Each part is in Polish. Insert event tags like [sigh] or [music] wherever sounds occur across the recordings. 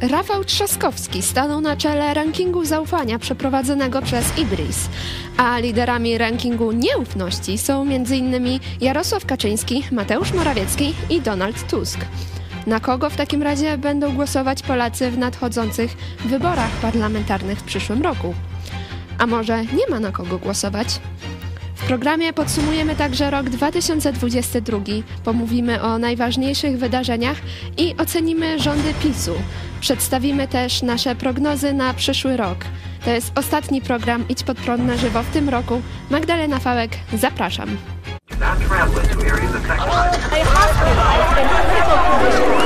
Rafał Trzaskowski stanął na czele rankingu zaufania przeprowadzonego przez Ibris, a liderami rankingu nieufności są m.in. Jarosław Kaczyński, Mateusz Morawiecki i Donald Tusk. Na kogo w takim razie będą głosować Polacy w nadchodzących wyborach parlamentarnych w przyszłym roku? A może nie ma na kogo głosować? Programie podsumujemy także rok 2022, pomówimy o najważniejszych wydarzeniach i ocenimy rządy PiSu. Przedstawimy też nasze prognozy na przyszły rok. To jest ostatni program Idź pod prąd na żywo w tym roku. Magdalena Fałek, zapraszam.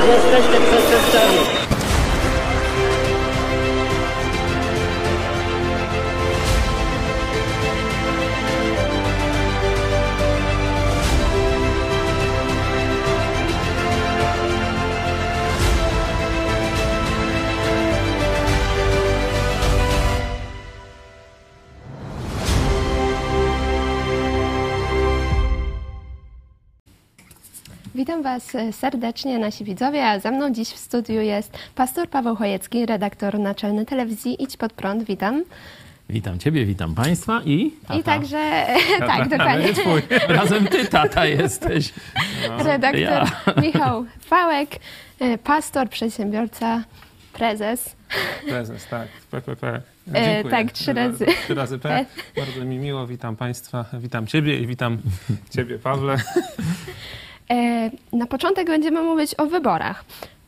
Jesteście przestępcami. Witam Was e, serdecznie, nasi widzowie, a ze mną dziś w studiu jest pastor Paweł Chojecki, redaktor naczelny telewizji Idź Pod Prąd. Witam. Witam Ciebie, witam Państwa i tata. I także, [laughs] tak, dokładnie. Nie twój. [laughs] Razem Ty, tata, jesteś. Redaktor ja. Michał Fałek, e, pastor, przedsiębiorca, prezes. Prezes, tak, PPP. E, Dziękuję. tak, trzy razy. Trzy razy P. Bardzo mi miło, witam Państwa, witam Ciebie i witam Ciebie, Pawle. [laughs] E, Na początek będziemy mówić o wyborach.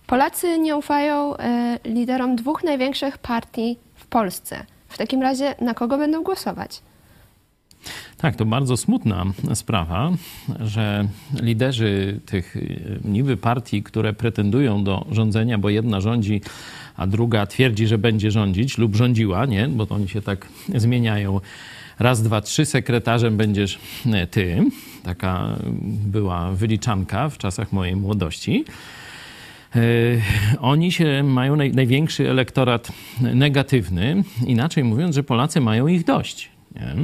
Polacy nie ufają e, liderom dwóch największych partii w Polsce. W takim razie na kogo będą głosować? Tak, to bardzo smutna sprawa, że liderzy tych y, niby partii, które pretendują do rządzenia, bo jedna rządzi, a druga twierdzi, że będzie rządzić lub rządziła, nie? Bo to oni się tak zmieniają. Raz, dwa, trzy, sekretarzem będziesz ty. Taka była wyliczanka w czasach mojej młodości. Y, Oni się mają naj, największy elektorat negatywny, inaczej mówiąc, że Polacy mają ich dość. Nie?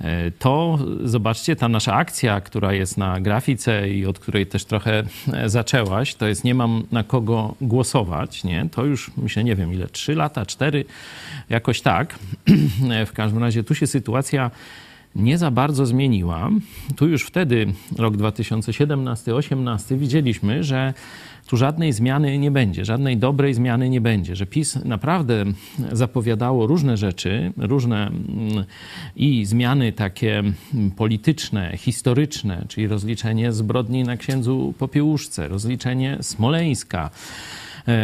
E, To zobaczcie, ta nasza akcja, która jest na grafice i od której też trochę e, zaczęłaś, to jest nie mam na kogo głosować, nie? To już myślę, nie wiem ile, trzy lata, cztery, jakoś tak. [clears throat] W każdym razie tu się sytuacja nie za bardzo zmieniła. Tu już wtedy, rok 2017-18, widzieliśmy, że tu żadnej zmiany nie będzie, żadnej dobrej zmiany nie będzie, że PiS naprawdę zapowiadało różne rzeczy, różne mm, i zmiany takie mm, polityczne, historyczne, czyli rozliczenie zbrodni na księdzu Popiełuszce, rozliczenie Smoleńska,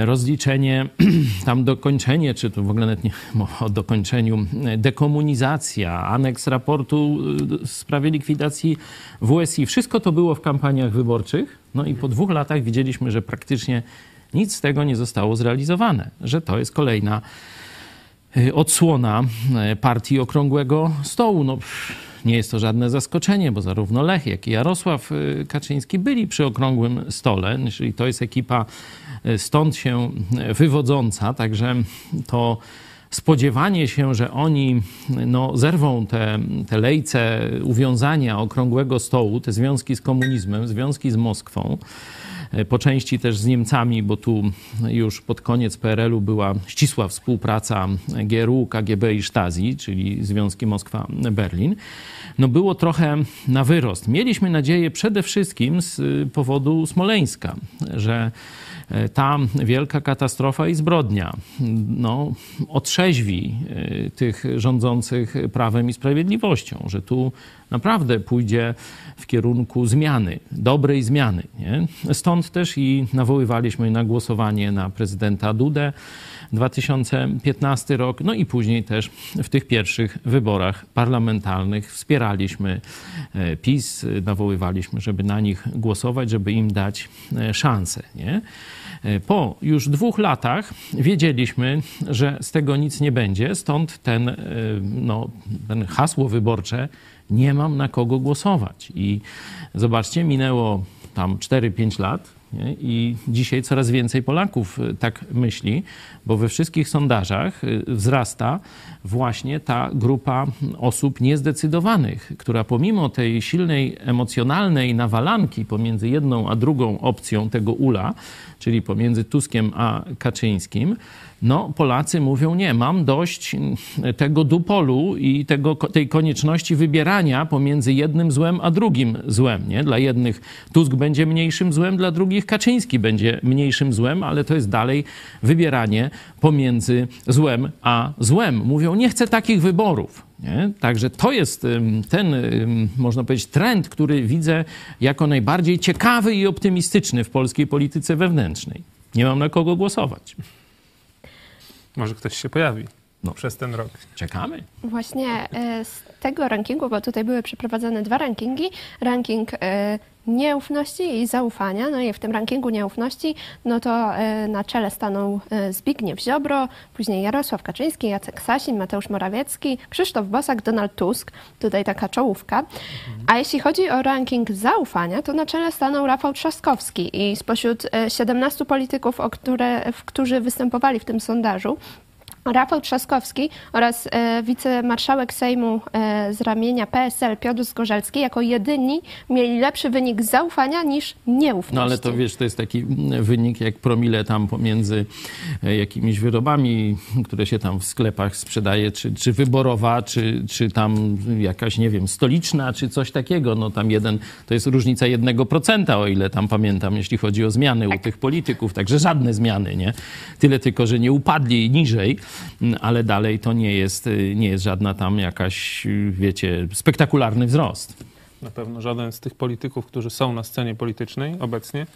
rozliczenie, [clears throat] tam dokończenie, czy tu w ogóle nawet nie [laughs] mowa o dokończeniu, e, dekomunizacja, aneks raportu e, w sprawie likwidacji WSI. Wszystko to było w kampaniach wyborczych. No i po dwóch latach widzieliśmy, że praktycznie nic z tego nie zostało zrealizowane, że to jest kolejna odsłona partii Okrągłego Stołu. No, nie jest to żadne zaskoczenie, bo zarówno Lech, jak i Jarosław y, Kaczyński byli przy Okrągłym Stole, czyli to jest ekipa y, stąd się wywodząca, także to spodziewanie się, że oni no, zerwą te, te lejce uwiązania Okrągłego Stołu, te związki z komunizmem, związki z Moskwą, po części też z Niemcami, bo tu już pod koniec PRL-u była ścisła współpraca GRU, KGB i Stasi, czyli Związki Moskwa-Berlin. No było trochę na wyrost. Mieliśmy nadzieję przede wszystkim z powodu Smoleńska, że ta wielka katastrofa i zbrodnia no, otrzeźwi y, tych rządzących prawem i sprawiedliwością, że tu naprawdę pójdzie w kierunku zmiany, dobrej zmiany. Nie? Stąd też i nawoływaliśmy na głosowanie na prezydenta Dudę 2015 rok, no i później też w tych pierwszych wyborach parlamentarnych wspieraliśmy e, PiS, nawoływaliśmy, żeby na nich głosować, żeby im dać e, szansę. Nie? E, Po już dwóch latach wiedzieliśmy, że z tego nic nie będzie, stąd ten, no, ten hasło wyborcze nie mam na kogo głosować. I zobaczcie, minęło tam 4-5 lat? I dzisiaj coraz więcej Polaków tak myśli, bo we wszystkich sondażach y, wzrasta właśnie ta grupa osób niezdecydowanych, która pomimo tej silnej emocjonalnej nawalanki pomiędzy jedną a drugą opcją tego ula, czyli pomiędzy Tuskiem a Kaczyńskim, no Polacy mówią nie, mam dość tego dupolu i tego, tej konieczności wybierania pomiędzy jednym złem a drugim złem. Nie? Dla jednych Tusk będzie mniejszym złem, dla drugich Kaczyński będzie mniejszym złem, ale to jest dalej wybieranie pomiędzy złem a złem. Mówią, nie chcę takich wyborów. Nie? Także to jest ten, można powiedzieć, trend, który widzę jako najbardziej ciekawy i optymistyczny w polskiej polityce wewnętrznej. Nie mam na kogo głosować. Może ktoś się pojawi no. przez ten rok. Czekamy. Właśnie e, z tego rankingu, bo tutaj były przeprowadzone dwa rankingi. Ranking e, nieufności i zaufania. No i w tym rankingu nieufności, no to e, na czele stanął Zbigniew Ziobro, później Jarosław Kaczyński, Jacek Sasin, Mateusz Morawiecki, Krzysztof Bosak, Donald Tusk. Tutaj taka czołówka. A jeśli chodzi o ranking zaufania, to na czele stanął Rafał Trzaskowski i spośród 17 polityków, o które, którzy występowali w tym sondażu, Rafał Trzaskowski oraz e, wicemarszałek Sejmu e, z ramienia PSL Piotr Zgorzelski jako jedyni mieli lepszy wynik zaufania niż nieufności. No ale to wiesz, to jest taki wynik jak promile tam pomiędzy e, jakimiś wyrobami, które się tam w sklepach sprzedaje, czy, czy wyborowa, czy, czy tam jakaś, nie wiem, stoliczna, czy coś takiego. No tam jeden, to jest różnica jednego procenta, o ile tam pamiętam, jeśli chodzi o zmiany tak. u tych polityków. Także żadne zmiany, nie? Tyle tylko, że nie upadli niżej ale dalej to nie jest, nie jest żadna tam jakaś, wiecie, spektakularny wzrost. Na pewno żaden z tych polityków, którzy są na scenie politycznej obecnie,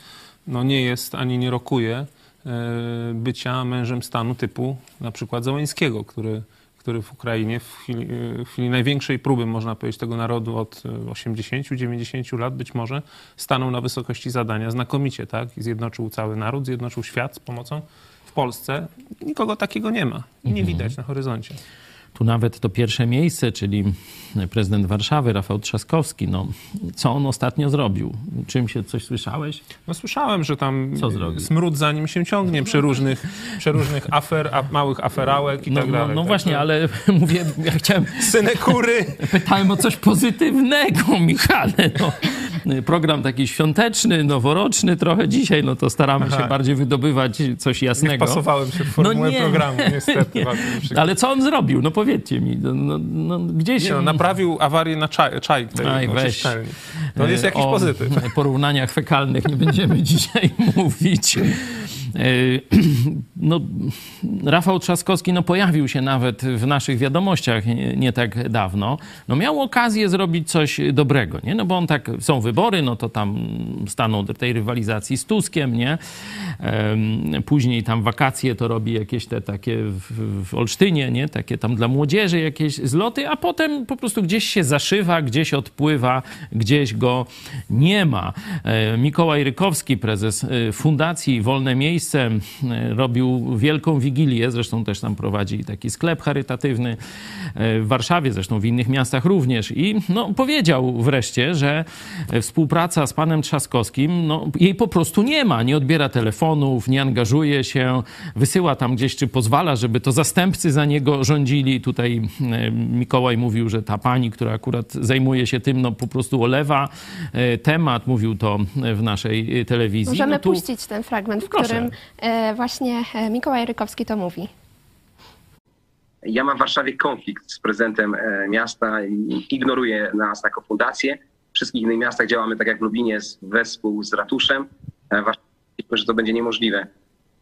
no nie jest ani nie rokuje e, bycia mężem stanu typu na przykład Załańskiego, który, który w Ukrainie w chwili, e, w chwili największej próby, można powiedzieć, tego narodu od 80-90 lat być może, stanął na wysokości zadania znakomicie, tak? I zjednoczył cały naród, zjednoczył świat z pomocą Polsce nikogo takiego nie ma. Nie mhm. widać na horyzoncie. Tu nawet to pierwsze miejsce, czyli prezydent Warszawy, Rafał Trzaskowski, no, co on ostatnio zrobił? Czym się coś słyszałeś? No słyszałem, że tam smród za nim się ciągnie przy różnych, przy różnych afer, a, małych aferałek i no, tak no, dalej. No, no właśnie, ale [laughs] mówię, ja chciałem... Synekury! [laughs] Pytałem o coś pozytywnego, [laughs] Michale. No program taki świąteczny, noworoczny trochę dzisiaj, no to staramy Aha. się bardziej wydobywać coś jasnego. Nie pasowałem się w formułę no nie, programu, niestety. Nie. Ale co on zrobił? No powiedzcie mi. No, no, no gdzieś... Nie, no, naprawił awarię na czaj, czaj tej Aj, weź. To jest jakiś o pozytyw. porównaniach fekalnych nie będziemy [laughs] dzisiaj mówić. E, [clears throat] no, Rafał Trzaskowski no, pojawił się nawet w naszych wiadomościach nie, nie, tak dawno. No, miał okazję zrobić coś dobrego, nie? No bo on tak, są wybory, no to tam stanął do tej rywalizacji z Tuskiem, nie? Później tam wakacje to robi jakieś te takie w, w Olsztynie, nie? Takie tam dla młodzieży jakieś zloty, a potem po prostu gdzieś się zaszywa, gdzieś odpływa, gdzieś go nie ma. E, Mikołaj Rykowski, prezes e, Fundacji Wolne Miejsce, miejsce, e, robił wielką wigilię, zresztą też tam prowadzi taki sklep charytatywny e, w Warszawie, zresztą w innych miastach również i no, powiedział wreszcie, że współpraca z panem Trzaskowskim, no, jej po prostu nie ma, nie odbiera telefonów, nie angażuje się, wysyła tam gdzieś, czy pozwala, żeby to zastępcy za niego rządzili. Tutaj e, Mikołaj mówił, że ta pani, która akurat zajmuje się tym, no po prostu olewa temat, mówił to w naszej telewizji. Możemy no tu... puścić ten fragment, w Proszę. którym E, właśnie e, Mikołaj Rykowski to mówi. Ja mam w Warszawie konflikt z prezydentem e, miasta i ignoruję nas jako fundację. W wszystkich innych miastach działamy tak jak w Lublinie wespół z ratuszem. W że to będzie niemożliwe.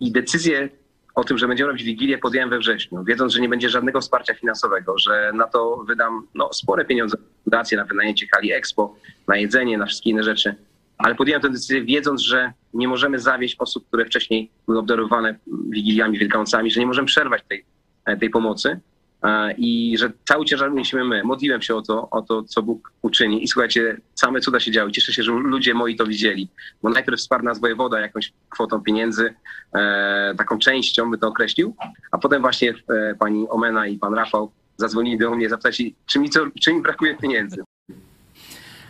I decyzję o tym, że będziemy robić Wigilię podjąłem we wrześniu, wiedząc, że nie będzie żadnego wsparcia finansowego, że na to wydam no, spore pieniądze na fundację, na wynajęcie hali Expo, na jedzenie, na wszystkie inne rzeczy ale podjąłem tę decyzję wiedząc, że nie możemy zawieść osób, które wcześniej były obdarowane Wigiliami, Wielkanocami, że nie możemy przerwać tej, e, tej pomocy e, i że cały ciężar niesiemy my. Modliłem się o to, o to, co Bóg uczyni i słuchajcie, same cuda się działy. Cieszę się, że ludzie moi to widzieli, bo najpierw wsparł nas wojewoda jakąś kwotą pieniędzy, e, taką częścią by to określił, a potem właśnie pani Omena i pan Rafał zadzwonili do mnie, zapytali, czy mi, co, czy mi brakuje pieniędzy.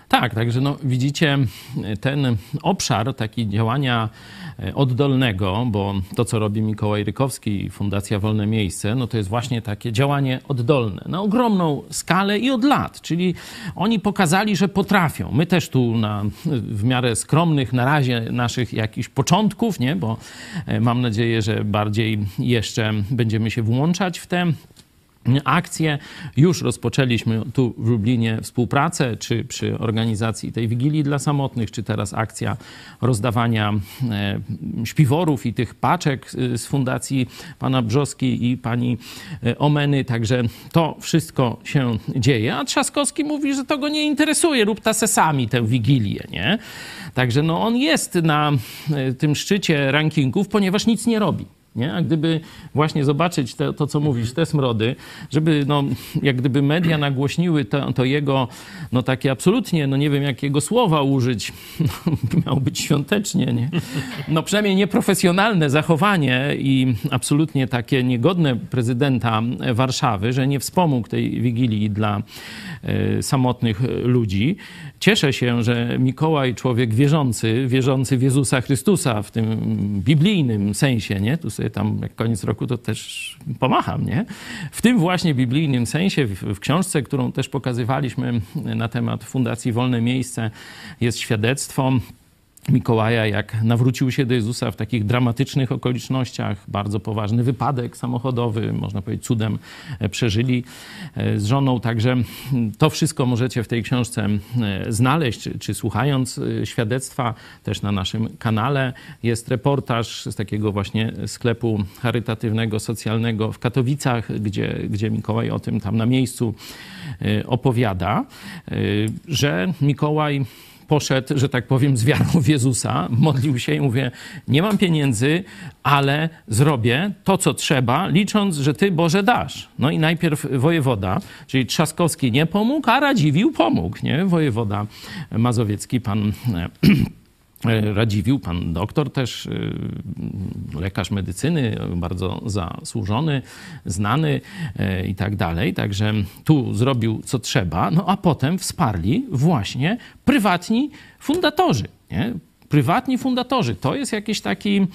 Tak, także no, widzicie ten obszar taki działania e, oddolnego, bo to, co robi Mikołaj Rykowski i Fundacja Wolne Miejsce, no to jest właśnie takie działanie oddolne na ogromną skalę i od lat. Czyli oni pokazali, że potrafią. My też tu na, w miarę skromnych na razie naszych jakichś początków, nie? bo e, mam nadzieję, że bardziej jeszcze będziemy się włączać w te akcje. Już rozpoczęliśmy tu w Lublinie współpracę, czy przy organizacji tej Wigilii dla Samotnych, czy teraz akcja rozdawania e, śpiworów i tych paczek e, z fundacji pana Brzoski i pani e, Omeny. Także to wszystko się dzieje. A Trzaskowski mówi, że to go nie interesuje, rób ta sesami tę Wigilię, nie? Także no on jest na tym szczycie rankingów, ponieważ nic nie robi. Nie? A gdyby właśnie zobaczyć te, to, co mówisz, te smrody, żeby no, jak gdyby media nagłośniły to, to jego, no takie absolutnie, no nie wiem jakiego słowa użyć, [laughs] no, miał być świątecznie, nie? No przynajmniej nieprofesjonalne zachowanie i absolutnie takie niegodne prezydenta Warszawy, że nie wspomógł tej Wigilii dla y, samotnych ludzi. Cieszę się, że Mikołaj, człowiek wierzący, wierzący w Jezusa Chrystusa w tym biblijnym sensie, nie? Tu sobie tam jak koniec roku to też pomacham, nie? W tym właśnie biblijnym sensie, w, w książce, którą też pokazywaliśmy na temat Fundacji Wolne Miejsce, jest świadectwo Mikołaja, jak nawrócił się do Jezusa w takich dramatycznych okolicznościach, bardzo poważny wypadek samochodowy, można powiedzieć cudem e, przeżyli e, z żoną. Także to wszystko możecie w tej książce e, znaleźć, czy, czy słuchając świadectwa też na naszym kanale. Jest reportaż z takiego właśnie sklepu charytatywnego, socjalnego w Katowicach, gdzie, gdzie Mikołaj o tym tam na miejscu opowiada, że Mikołaj poszedł, że tak powiem, z wiarą w Jezusa, modlił się i mówię, nie mam pieniędzy, ale zrobię to, co trzeba, licząc, że Ty, Boże, dasz. No i najpierw wojewoda, czyli Trzaskowski nie pomógł, a Radziwił pomógł, nie? Wojewoda mazowiecki, pan [clears throat] Radziwił, pan doktor też, e, lekarz medycyny, bardzo zasłużony, znany e, i tak dalej. Także tu zrobił co trzeba, no a potem wsparli właśnie prywatni fundatorzy. Nie? Prywatni fundatorzy. To jest jakiś taki,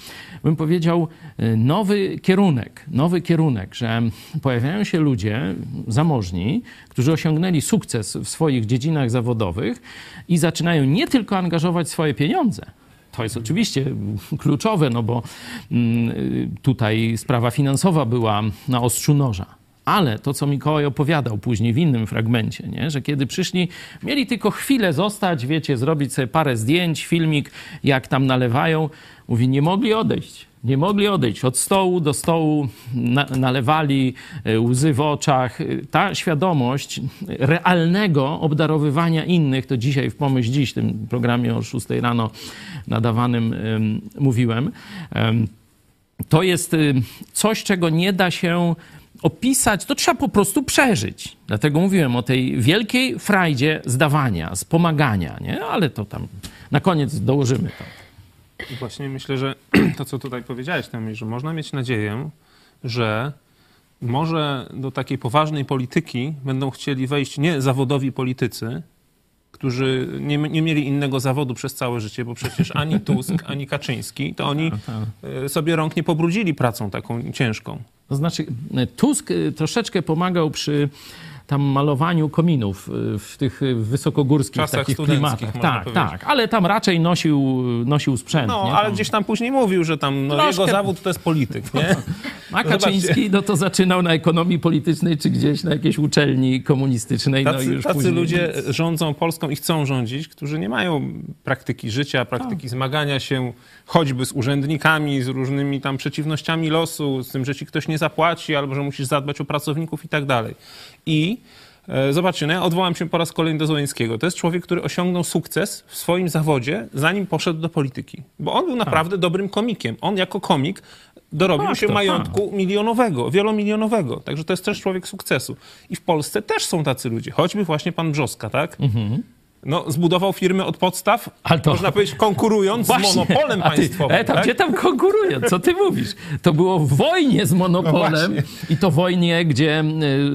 bym powiedział, nowy kierunek, nowy kierunek, że pojawiają się ludzie zamożni, którzy osiągnęli sukces w swoich dziedzinach zawodowych i zaczynają nie tylko angażować swoje pieniądze, to jest oczywiście kluczowe, no bo mm, tutaj sprawa finansowa była na ostrzu noża. Ale to, co Mikołaj opowiadał później w innym fragmencie, nie? że kiedy przyszli, mieli tylko chwilę zostać, wiecie, zrobić sobie parę zdjęć, filmik, jak tam nalewają. Mówi, nie mogli odejść. Nie mogli odejść od stołu do stołu, na, nalewali e, łzy w oczach. Ta świadomość realnego obdarowywania innych, to dzisiaj w Pomyśl Dziś, w tym programie o 6 rano nadawanym um, mówiłem, um, to jest coś, czego nie da się opisać, to trzeba po prostu przeżyć. Dlatego mówiłem o tej wielkiej frajdzie zdawania, z pomagania, nie? Ale to tam na koniec dołożymy to. I właśnie myślę, że [clears throat] to, co tutaj powiedziałeś, tam, że można mieć nadzieję, że może do takiej poważnej polityki będą chcieli wejść nie zawodowi politycy, którzy nie, nie mieli innego zawodu przez całe życie, bo przecież ani Tusk, ani Kaczyński, to oni tak, tak. E, sobie rąk nie pobrudzili pracą taką ciężką. To znaczy, Tusk e, troszeczkę pomagał przy tam malowaniu kominów y, w tych wysokogórskich Czasach takich klimatach. Tak, powiedzieć. tak, ale tam raczej nosił, nosił sprzęt. No, nie? ale tam... gdzieś tam później mówił, że tam no, Troszkę... jego zawód to jest polityk, nie? [laughs] A Kaczyński no to zaczynał na ekonomii politycznej czy gdzieś na jakiejś uczelni komunistycznej. Tacy, no już tacy później... ludzie rządzą Polską i chcą rządzić, którzy nie mają praktyki życia, praktyki tak. zmagania się choćby z urzędnikami, z różnymi tam przeciwnościami losu, z tym, że ci ktoś nie zapłaci albo że musisz zadbać o pracowników i tak dalej. I e, Zobaczcie, no ja odwołam się po raz kolejny do Złońskiego. To jest człowiek, który osiągnął sukces w swoim zawodzie, zanim poszedł do polityki. Bo on był tak. naprawdę dobrym komikiem. On jako komik dorobił tak, się to, majątku tak. milionowego, wielomilionowego. Także to jest też człowiek sukcesu. I w Polsce też są tacy ludzie. Choćby właśnie pan Brzoska, tak? Mhm. No, zbudował firmy od podstaw, Ale to- można powiedzieć, konkurując z monopolem ty, państwowym. E, tam, tak? Gdzie tam konkurują? Co ty mówisz? To było w wojnie z No monopolem właśnie. i to wojnie, gdzie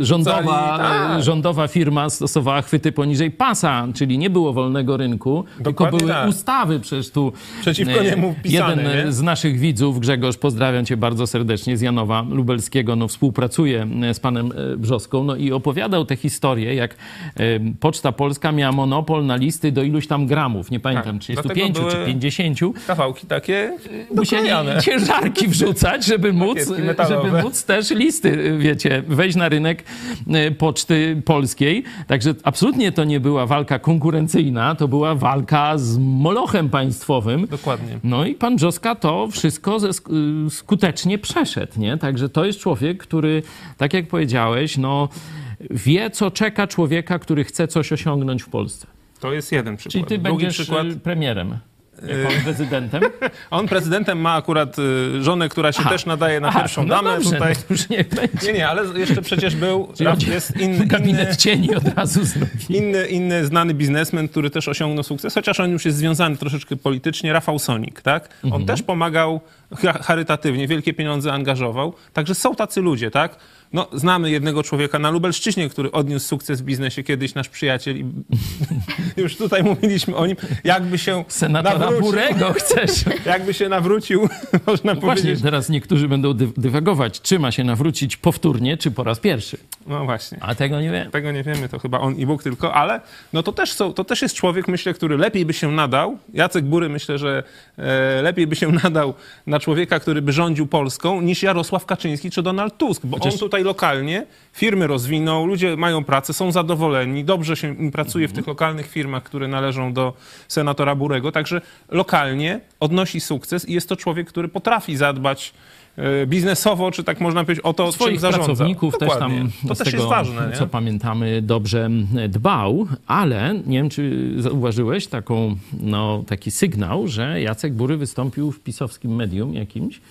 y, rządowa, Cali- tak. y, rządowa firma stosowała chwyty poniżej pasa, czyli nie było wolnego rynku, tylko Dokładnie były tak. ustawy przecież tu. Przeciwko y, niemu pisane, Jeden nie? z naszych widzów, Grzegorz, pozdrawiam cię bardzo serdecznie z Janowa Lubelskiego, no współpracuje z panem Brzoską, no i opowiadał tę historię, jak Poczta Polska miała monopol na listy do iluś tam gramów, nie pamiętam, Tak, 35 dlatego czy były 50, Kawałki takie musieli doklejane. [laughs] ciężarki wrzucać, żeby móc, żeby móc też listy, wiecie, wejść na rynek e, Poczty Polskiej. Także absolutnie to nie była walka konkurencyjna, to była walka z molochem państwowym. Dokładnie. No i pan Brzoska to wszystko skutecznie przeszedł, nie? Także to jest człowiek, który, tak jak powiedziałeś, no wie, co czeka człowieka, który chce coś osiągnąć w Polsce. To jest jeden przykład. Czyli ty Drugi będziesz przykład. y, premierem, jak on prezydentem. [laughs] On prezydentem ma akurat y, żonę, która się Aha. też nadaje na Aha, pierwszą no damę. dobrze, tutaj. no już niech będzie. Nie, nie, ale jeszcze przecież był, jest inny, [laughs] inny, Gabinet cieni od razu zrobi. inny, inny znany biznesmen, który też osiągnął sukces, chociaż on już jest związany troszeczkę politycznie, Rafał Sonik, tak? On Mhm. też pomagał cha- charytatywnie, wielkie pieniądze angażował. Także są tacy ludzie, tak? No, znamy jednego człowieka na Lubelszczyźnie, który odniósł sukces w biznesie kiedyś, nasz przyjaciel i [laughs] już tutaj mówiliśmy o nim, jakby się Senatora nawrócił, Burego chcesz. [laughs] jakby się nawrócił, [laughs] można No Właśnie, powiedzieć. teraz niektórzy będą dy- dywagować, czy ma się nawrócić powtórnie, czy po raz pierwszy. No właśnie. A tego nie wiem. Tego nie wiemy, to chyba on i Bóg tylko, ale no to też, są, to też jest człowiek, myślę, który lepiej by się nadał. Jacek Bury myślę, że e, lepiej by się nadał na człowieka, który by rządził Polską, niż Jarosław Kaczyński czy Donald Tusk, bo Chociaż- on tutaj lokalnie firmy rozwinął, ludzie mają pracę, są zadowoleni, dobrze się im pracuje w tych lokalnych firmach, które należą do senatora Burego, także lokalnie odnosi sukces i jest to człowiek, który potrafi zadbać e, biznesowo, czy tak można powiedzieć, o to, czym Swoich zarządza. pracowników też Dokładnie. tam, To z też tego, jest ważne, nie? co pamiętamy, dobrze dbał, ale nie wiem, czy zauważyłeś taką, no, taki sygnał, że Jacek Bury wystąpił w pisowskim medium jakimś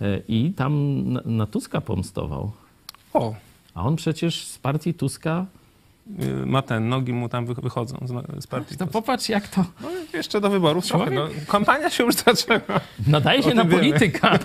e, i tam na Tuska pomstował. O, A on przecież z partii Tuska... y, ma ten, nogi mu tam wy- wychodzą z, z partii. To popatrz, jak to No, jeszcze do wyborów trochę. No, Człowiek? kampania się już zaczęła. nadaje się tym na wiemy. polityka. [laughs]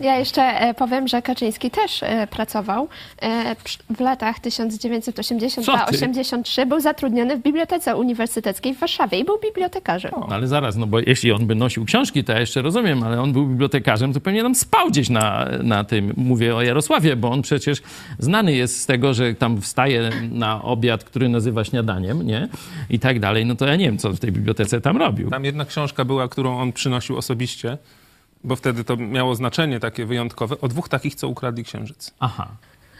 Ja jeszcze e, powiem, że Kaczyński też e, pracował e, w latach Co ty? 1982-83. Był zatrudniony w Bibliotece Uniwersyteckiej w Warszawie i był bibliotekarzem. No ale zaraz, no bo jeśli on by nosił książki, to ja jeszcze rozumiem, ale on był bibliotekarzem, to pewnie tam spał gdzieś na, na tym. Mówię o Jarosławie, bo on przecież znany jest z tego, że tam wstaje na obiad, który nazywa śniadaniem, nie? I tak dalej. No to ja nie wiem, co w tej bibliotece tam robił. Tam jedna książka była, którą on przynosił osobiście, bo wtedy to miało znaczenie takie wyjątkowe, o dwóch takich, co ukradli księżyc. Aha.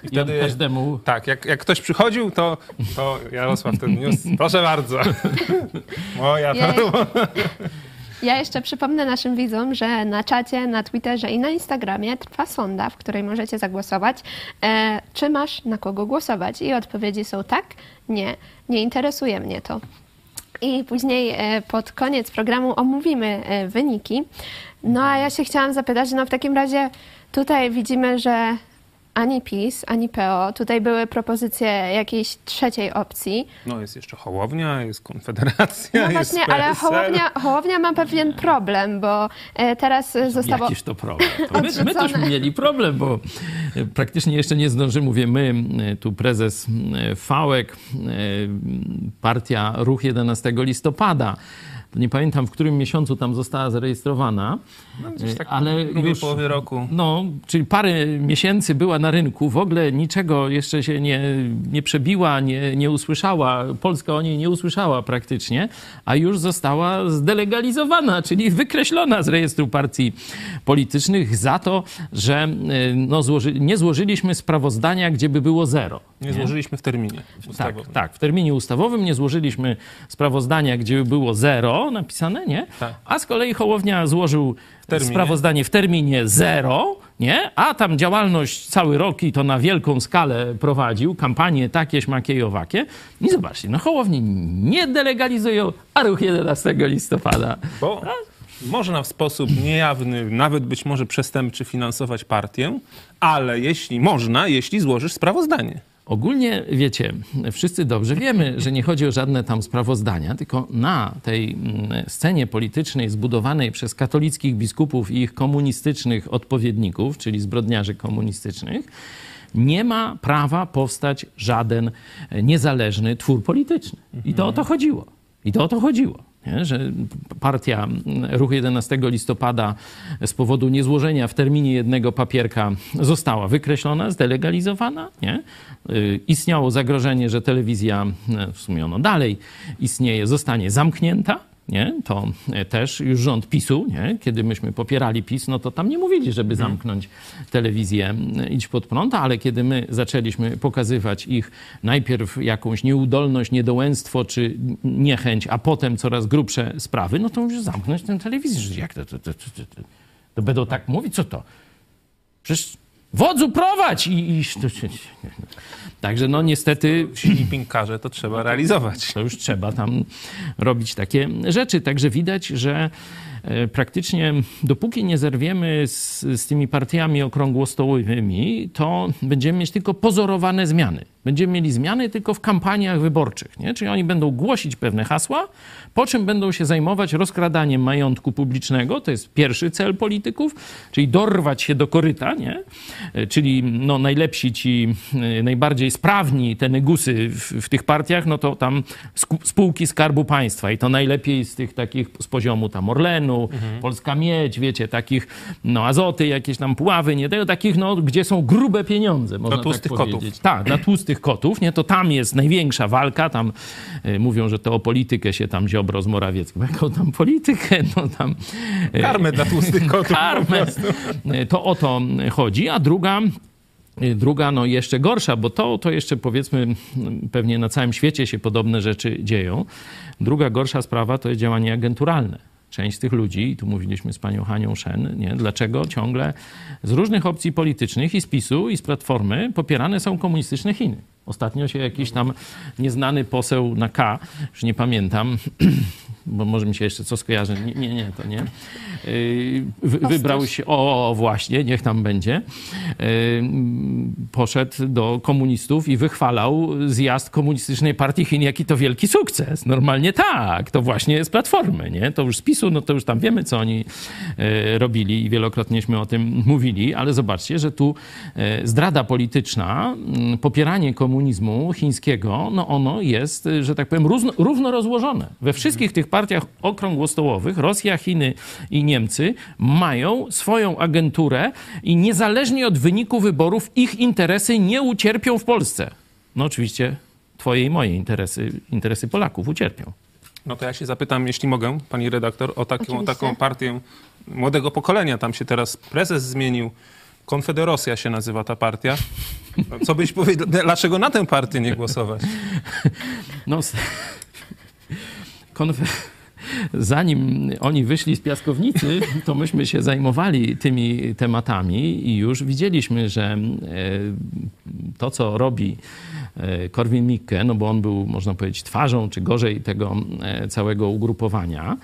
I, wtedy- on każdemu... Tak, jak, jak ktoś przychodził, to, to Jarosław wtedy niósł, proszę bardzo. [laughs] Moja Ja, to... ja jeszcze przypomnę naszym widzom, że na czacie, na Twitterze i na Instagramie trwa sonda, w której możecie zagłosować. E, czy masz na kogo głosować? I odpowiedzi są tak, nie, nie interesuje mnie to. I później e, pod koniec programu omówimy e, wyniki. No a ja się chciałam zapytać, no w takim razie tutaj widzimy, że ani PiS, ani PO, tutaj były propozycje jakiejś trzeciej opcji. No jest jeszcze Hołownia, jest Konfederacja, No jest właśnie, ale. Hołownia, Hołownia ma pewien problem, bo e, teraz e, zostało... Jakiż to problem? To [laughs] my, my też mieli problem, bo praktycznie jeszcze nie zdążymy, mówię my, tu prezes Fałek, partia Ruch 11 listopada. Nie pamiętam, w którym miesiącu tam została zarejestrowana, gdzieś tak ale już, połowie roku. No, czyli parę miesięcy była na rynku, w ogóle niczego jeszcze się nie, nie przebiła, nie, nie usłyszała, Polska o niej nie usłyszała praktycznie, a już została zdelegalizowana, czyli wykreślona z rejestru partii politycznych za to, że y, no, złoży, nie złożyliśmy sprawozdania, gdzie by było zero. Nie złożyliśmy w terminie Tak, ustawowym. tak. W terminie ustawowym nie złożyliśmy sprawozdania, gdzie by było zero napisane, nie? Tak. A z kolei Hołownia złożył terminie. sprawozdanie w terminie zero, nie? A tam działalność cały rok i to na wielką skalę prowadził, kampanie takie, śmakie i owakie. I zobaczcie, no Hołowni nie delegalizują, a ruch 11 listopada. Bo można w sposób niejawny, nawet być może przestępczy finansować partię, ale jeśli można, jeśli złożysz sprawozdanie. Ogólnie, wiecie, wszyscy dobrze wiemy, że nie chodzi o żadne tam sprawozdania, tylko na tej mm, scenie politycznej zbudowanej przez katolickich biskupów i ich komunistycznych odpowiedników, czyli zbrodniarzy komunistycznych, nie ma prawa powstać żaden niezależny twór polityczny. I to o to chodziło. I to o to chodziło. Nie? Że partia Ruch 11 listopada z powodu niezłożenia w terminie jednego papierka została wykreślona, zdelegalizowana. Nie? Y, Istniało zagrożenie, że telewizja, y, w sumie ono dalej istnieje, zostanie zamknięta nie? to też już rząd PiSu, nie? kiedy myśmy popierali PiS, no to tam nie mówili, żeby zamknąć telewizję Idź Pod Prąd, ale kiedy my zaczęliśmy pokazywać ich najpierw jakąś nieudolność, niedołęstwo czy niechęć, a potem coraz grubsze sprawy, no to już zamknąć tę telewizję. Jak to, to, to, to, to, to będą tak mówić? Co to? Przecież wodzu prowadź! I, i, Także no niestety... Jinping każe, to trzeba realizować. To już trzeba tam robić takie rzeczy. Także widać, że praktycznie dopóki nie zerwiemy z, z tymi partiami okrągłostołowymi, to będziemy mieć tylko pozorowane zmiany. Będziemy mieli zmiany tylko w kampaniach wyborczych. Nie? Czyli oni będą głosić pewne hasła, po czym będą się zajmować rozkradaniem majątku publicznego. To jest pierwszy cel polityków, czyli dorwać się do koryta, nie? E, czyli no, najlepsi ci, e, najbardziej sprawni te negusy w, w tych partiach, no to tam spółki Skarbu Państwa i to najlepiej z tych takich z poziomu tam Orlenu, mhm. Polska Miedź, wiecie, takich no azoty, jakieś tam Puławy, nie tego, takich no, gdzie są grube pieniądze, można dla tłustych tak kotów. powiedzieć. Tak, dla tłustych kotów, nie? To tam jest największa walka, tam y, mówią, że to o politykę się tam Ziobro z Morawieckim. Jaką tam politykę? [laughs] No tam... y, Karmę dla tłustych [laughs] kotów. karmę. prostu. To o to chodzi. A druga, druga, no jeszcze gorsza, bo to, to jeszcze powiedzmy, pewnie na całym świecie się podobne rzeczy dzieją. Druga gorsza sprawa to jest działanie agenturalne. Część z tych ludzi, i tu mówiliśmy z panią Hanią Szen, nie? dlaczego ciągle z różnych opcji politycznych i z PiSu, i z Platformy popierane są komunistyczne Chiny. Ostatnio się jakiś tam nieznany poseł na K, już nie pamiętam, [clears throat] bo może mi się jeszcze co skojarzy. Nie, nie, nie to nie. Yy, wy, wybrał się, o, o właśnie, niech tam będzie. Yy, poszedł do komunistów i wychwalał zjazd komunistycznej partii Chin, jaki to wielki sukces. Normalnie tak, to właśnie z Platformy, nie? To już z PiSu, no to już tam wiemy, co oni yy, robili i wielokrotnieśmy o tym mówili, ale zobaczcie, że tu zdrada polityczna, yy, popieranie komunizmu chińskiego, no ono jest, yy, że tak powiem, równo, równo rozłożone. We wszystkich tych partiach okrągłostołowych, Rosja, Chiny i Niemcy, mają swoją agenturę i niezależnie od wyniku wyborów ich interesy nie ucierpią w Polsce. No oczywiście twoje i moje interesy, interesy Polaków ucierpią. No to ja się zapytam, jeśli mogę, pani redaktor, o taką, Oczywiście. taką partię młodego pokolenia. Tam się teraz prezes zmienił. Konfederosja się nazywa ta partia. Co byś powiedział, dlaczego na tę partię nie głosować? No, zanim oni wyszli z piaskownicy, to myśmy się zajmowali tymi tematami i już widzieliśmy, że e, to, co robi Korwin-Mikke, no bo on był, można powiedzieć, twarzą, czy gorzej tego e, całego ugrupowania,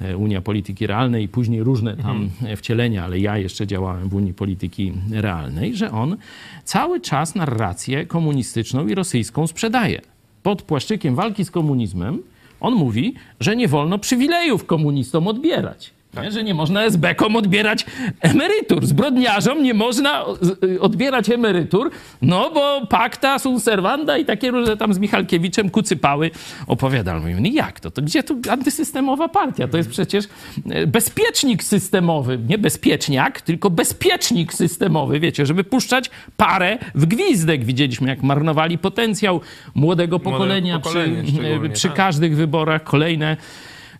e, Unia Polityki Realnej i później różne tam wcielenia, ale ja jeszcze działałem w Unii Polityki Realnej, że on cały czas narrację komunistyczną i rosyjską sprzedaje. Pod płaszczykiem walki z komunizmem on mówi, że nie wolno przywilejów komunistom odbierać. Nie? Że nie można SB-kom odbierać emerytur. Zbrodniarzom nie można y, odbierać emerytur, no bo pakta sunt servanda i takie różne tam z Michalkiewiczem kucypały opowiadali. Mówimy, no jak to? To gdzie tu antysystemowa partia? To jest przecież e, bezpiecznik systemowy. Nie bezpieczniak, tylko bezpiecznik systemowy. Wiecie, żeby puszczać parę w gwizdek. Widzieliśmy, jak marnowali potencjał młodego pokolenia pokolenia przy, przy tak. każdych wyborach. Kolejne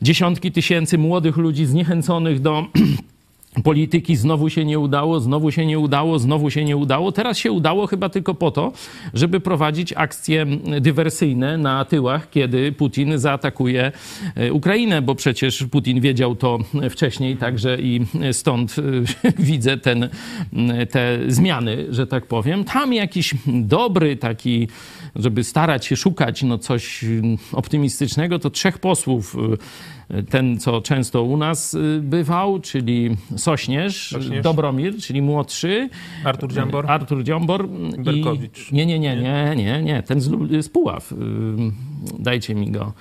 dziesiątki tysięcy młodych ludzi zniechęconych do [clears throat] polityki znowu się nie udało, znowu się nie udało, znowu się nie udało. Teraz się udało chyba tylko po to, żeby prowadzić akcje dywersyjne na tyłach, kiedy Putin zaatakuje e, Ukrainę, bo przecież Putin wiedział to wcześniej, także i stąd e, [laughs] widzę ten, te zmiany, że tak powiem. Tam jakiś dobry taki, żeby starać się szukać no coś optymistycznego, to trzech posłów ten, co często u nas y, bywał, czyli Sośnierz, Sośnierz. Dobromir, czyli młodszy. Artur Dziambor? Artur Dziambor. Berkowicz. I, nie, nie, nie, nie, nie, nie, ten z, Puław. Y, Dajcie mi go.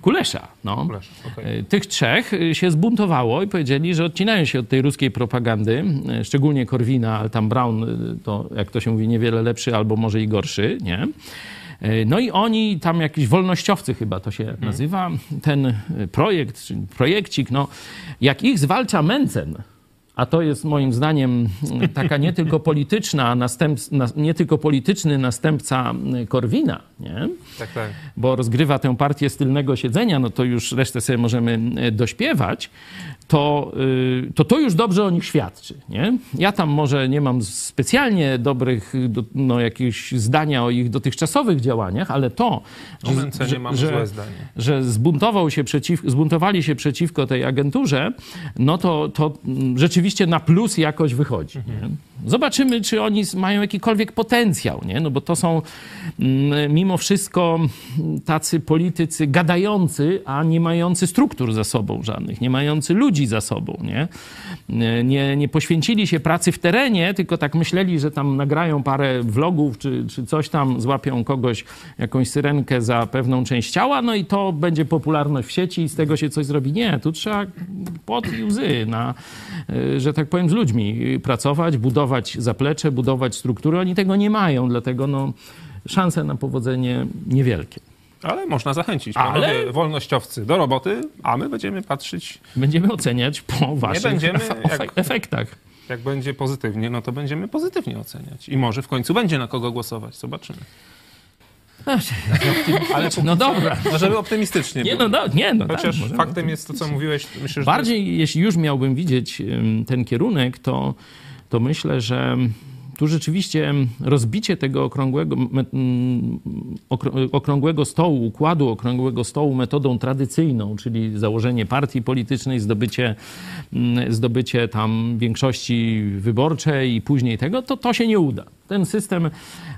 Kulesza, no. Kulesza, okej. Y, Tych trzech y, się zbuntowało i powiedzieli, że odcinają się od tej ruskiej propagandy, y, szczególnie Korwina, ale tam Brown, to jak to się mówi, niewiele lepszy albo może i gorszy, nie? No i oni, tam jakiś wolnościowcy chyba to się nazywa, ten projekt, czy projekcik, no jak ich zwalcza Mencen, a to jest moim zdaniem taka nie tylko polityczna, następ, na, nie tylko polityczny następca Korwina, nie? Tak, tak. bo rozgrywa tę partię z tylnego siedzenia, no to już resztę sobie możemy dośpiewać, to y, to, to już dobrze o nich świadczy. Nie? Ja tam może nie mam specjalnie dobrych do- no, jakieś zdania o ich dotychczasowych działaniach, ale to, mamy złe zdanie. że zbuntował się przeciw, zbuntowali się przeciwko tej agenturze, no to, to mm, rzeczywiście na plus jakoś wychodzi. Nie? Zobaczymy, czy oni mają jakikolwiek potencjał, nie? No bo to są mm, mimo wszystko mm, tacy politycy gadający, a nie mający struktur za sobą żadnych, nie mający ludzi za sobą, nie? Nie, nie poświęcili się pracy w terenie, tylko tak myśleli, że tam nagrają parę vlogów, czy, czy coś tam, złapią kogoś, jakąś syrenkę za pewną część ciała, no i to będzie popularność w sieci i z tego się coś zrobi. Nie, tu trzeba pot i łzy na, y, że tak powiem, z ludźmi pracować, budować zaplecze, budować struktury. Oni tego nie mają, dlatego no, szanse na powodzenie niewielkie. Ale można zachęcić. Ale- Panowie wolnościowcy do roboty, a my będziemy patrzeć, Będziemy oceniać po waszych będziemy, [laughs] jak- efektach. jak będzie pozytywnie, no to będziemy pozytywnie oceniać. I może w końcu będzie na kogo głosować. Zobaczymy. Ale No dobra. no, żeby optymistycznie Nie, było. no, no, nie, no Chociaż tak, faktem jest to, co mówiłeś. Myślę, że Bardziej, jeśli już miałbym widzieć ten kierunek, to, to myślę, że tu rzeczywiście rozbicie tego okrągłego, okrągłego stołu, układu okrągłego stołu metodą tradycyjną, czyli założenie partii politycznej, zdobycie, mm, zdobycie tam większości wyborczej i później tego, to to się nie uda. Ten system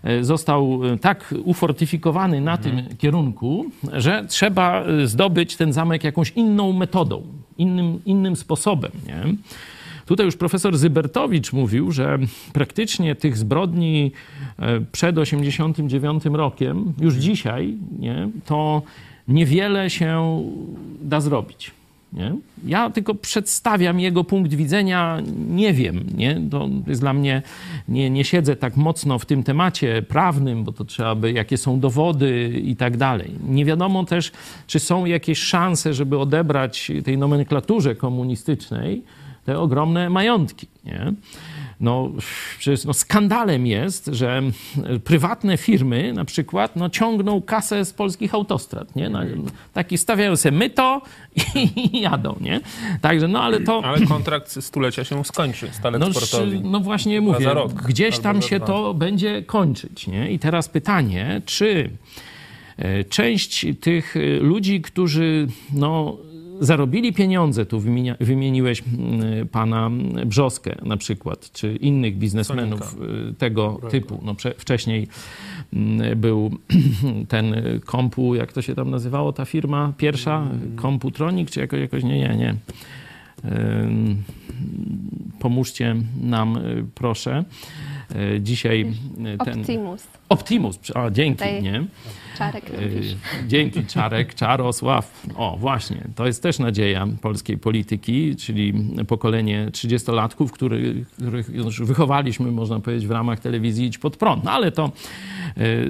e, został e, tak ufortyfikowany na tym kierunku, że trzeba e, zdobyć ten zamek jakąś inną metodą, innym, innym sposobem. Nie? Tutaj już profesor Zybertowicz mówił, że praktycznie tych zbrodni e, przed 89 rokiem, już dzisiaj, nie, to niewiele się da zrobić. Nie? Ja tylko przedstawiam jego punkt widzenia, nie wiem, nie? To jest dla mnie, nie, nie siedzę tak mocno w tym temacie prawnym, bo to trzeba by, jakie są dowody i tak dalej. Nie wiadomo też, czy są jakieś szanse, żeby odebrać tej nomenklaturze komunistycznej te ogromne majątki. Nie? No, przecież no, skandalem jest, że prywatne firmy na przykład no, ciągną kasę z polskich autostrad. Nie? No, taki stawiają sobie myto [laughs] i jadą. Nie? Także, no ale to... Ale kontrakt stulecia się skończy, stalec No, sportowi. no właśnie mówię, za rok gdzieś tam się to będzie kończyć. Nie? I teraz pytanie, czy e, część tych e, ludzi, którzy no, zarobili pieniądze, tu wymienia, wymieniłeś mm, pana Brzoskę na przykład, czy innych biznesmenów e, tego typu. No, prze, wcześniej mm, był [clears throat] ten kompu, jak to się tam nazywało, ta firma pierwsza, Komputronik, czy jakoś, jakoś nie, nie, nie. Pomóżcie nam, y, proszę. Y, Dzisiaj y, ten. Optimus. Optimus. A, dzięki, Tutaj nie? Czarek Y, robisz. Dzięki, Czarek, Czarosław. O, właśnie, to jest też nadzieja polskiej polityki, czyli pokolenie 30-latków, który, których już wychowaliśmy, można powiedzieć, w ramach telewizji Idź Pod Prąd. No ale to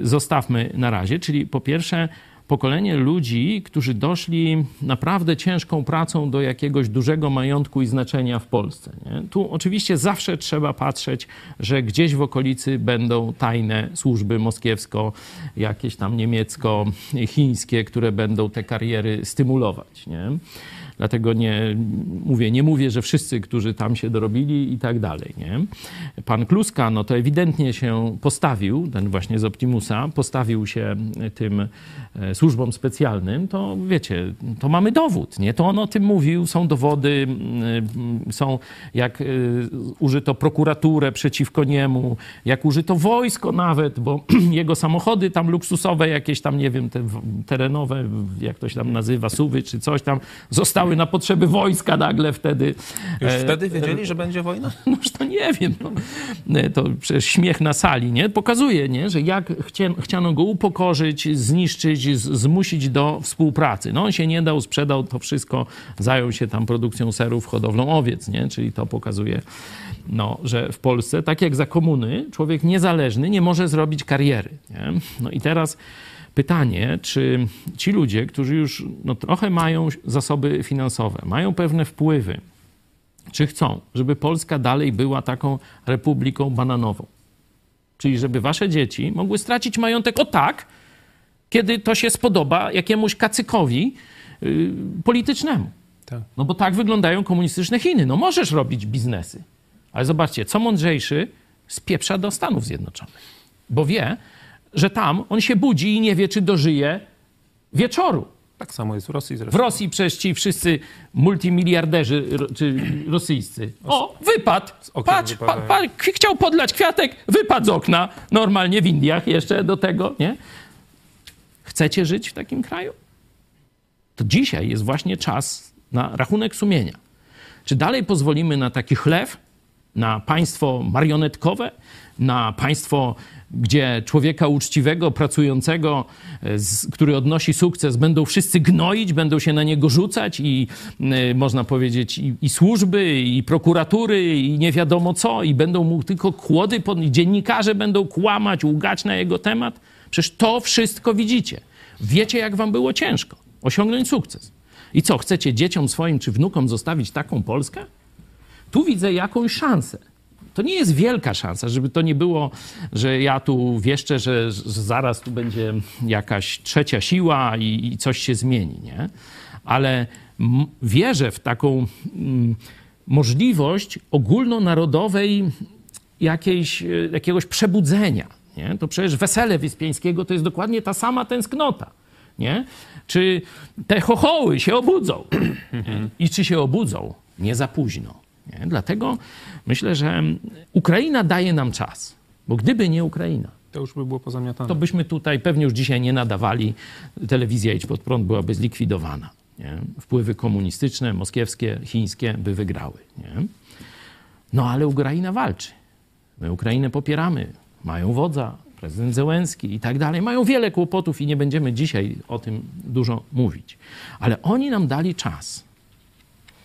zostawmy na razie. Czyli po pierwsze, pokolenie ludzi, którzy doszli naprawdę ciężką pracą do jakiegoś dużego majątku i znaczenia w Polsce. Nie? Tu oczywiście zawsze trzeba patrzeć, że gdzieś w okolicy będą tajne służby moskiewsko, jakieś tam niemiecko-chińskie, które będą te kariery stymulować. Nie? Dlatego nie mówię, nie mówię, że wszyscy, którzy tam się dorobili i tak dalej. Nie? Pan Kluska, no to ewidentnie się postawił, ten właśnie z Optimusa, postawił się tym e, służbom specjalnym, to wiecie, to mamy dowód, nie? To on o tym mówił, są dowody, mm, są jak y, użyto prokuraturę przeciwko niemu, jak użyto wojsko nawet, bo [clears throat] jego samochody tam luksusowe, jakieś tam, nie wiem, te terenowe, jak to się tam nazywa, suwy czy coś tam, zostały na potrzeby wojska nagle wtedy. Już E, wtedy wiedzieli, że będzie wojna? [laughs] Noż to nie wiem. No. Nie, To przecież śmiech na sali, nie? Pokazuje, nie? że jak chciano go upokorzyć, zniszczyć, zmusić do współpracy. No on się nie dał, sprzedał to wszystko, zajął się tam produkcją serów, hodowlą owiec, nie? Czyli to pokazuje, no, że w Polsce, tak jak za komuny, człowiek niezależny nie może zrobić kariery. Nie? No i teraz pytanie, czy ci ludzie, którzy już no, trochę mają zasoby finansowe, mają pewne wpływy, czy chcą, żeby Polska dalej była taką republiką bananową? Czyli żeby wasze dzieci mogły stracić majątek o tak, kiedy to się spodoba jakiemuś kacykowi yy, politycznemu. Tak. No bo tak wyglądają komunistyczne Chiny. No możesz robić biznesy. Ale zobaczcie, co mądrzejszy spieprza do Stanów Zjednoczonych. Bo wie, że tam on się budzi i nie wie, czy dożyje wieczoru. Tak samo jest w Rosji W zresztą. Rosji przecież ci wszyscy multimiliarderzy czy rosyjscy. O, wypadł. Patrz, pa, pa, ch- chciał podlać kwiatek, wypadł z okna. Normalnie w Indiach jeszcze do tego, nie? Chcecie żyć w takim kraju? To dzisiaj jest właśnie czas na rachunek sumienia. Czy dalej pozwolimy na taki chlew, na państwo marionetkowe, na państwo, gdzie człowieka uczciwego, pracującego, który odnosi sukces, będą wszyscy gnoić, będą się na niego rzucać i e, można powiedzieć i, i służby, i prokuratury, i nie wiadomo co, i będą mu tylko kłody, pod, dziennikarze będą kłamać, łgać na jego temat. Przecież to wszystko widzicie. Wiecie, jak wam było ciężko osiągnąć sukces. I co, chcecie dzieciom swoim czy wnukom zostawić taką Polskę? Tu widzę jakąś szansę. To nie jest wielka szansa, żeby to nie było, że ja tu wieszczę, że, zaraz tu będzie jakaś trzecia siła i, i coś się zmieni, nie? Ale wierzę w taką mm, możliwość ogólnonarodowej jakiejś, e, jakiegoś przebudzenia. Nie? To przecież wesele Wyspiańskiego to jest dokładnie ta sama tęsknota. Nie? Czy te chochoły się obudzą? [clears throat] I czy się obudzą? Nie za późno. Nie? Dlatego myślę, że Ukraina daje nam czas. Bo gdyby nie Ukraina, To już by było pozamiatane. to byśmy tutaj pewnie już dzisiaj nie nadawali. Telewizja Idź Pod Prąd byłaby zlikwidowana. Nie? Wpływy komunistyczne, moskiewskie, chińskie by wygrały. Nie? No ale Ukraina walczy. My Ukrainę popieramy. Mają wodza, prezydent Zełenski i tak dalej. Mają wiele kłopotów i nie będziemy dzisiaj o tym dużo mówić. Ale oni nam dali czas.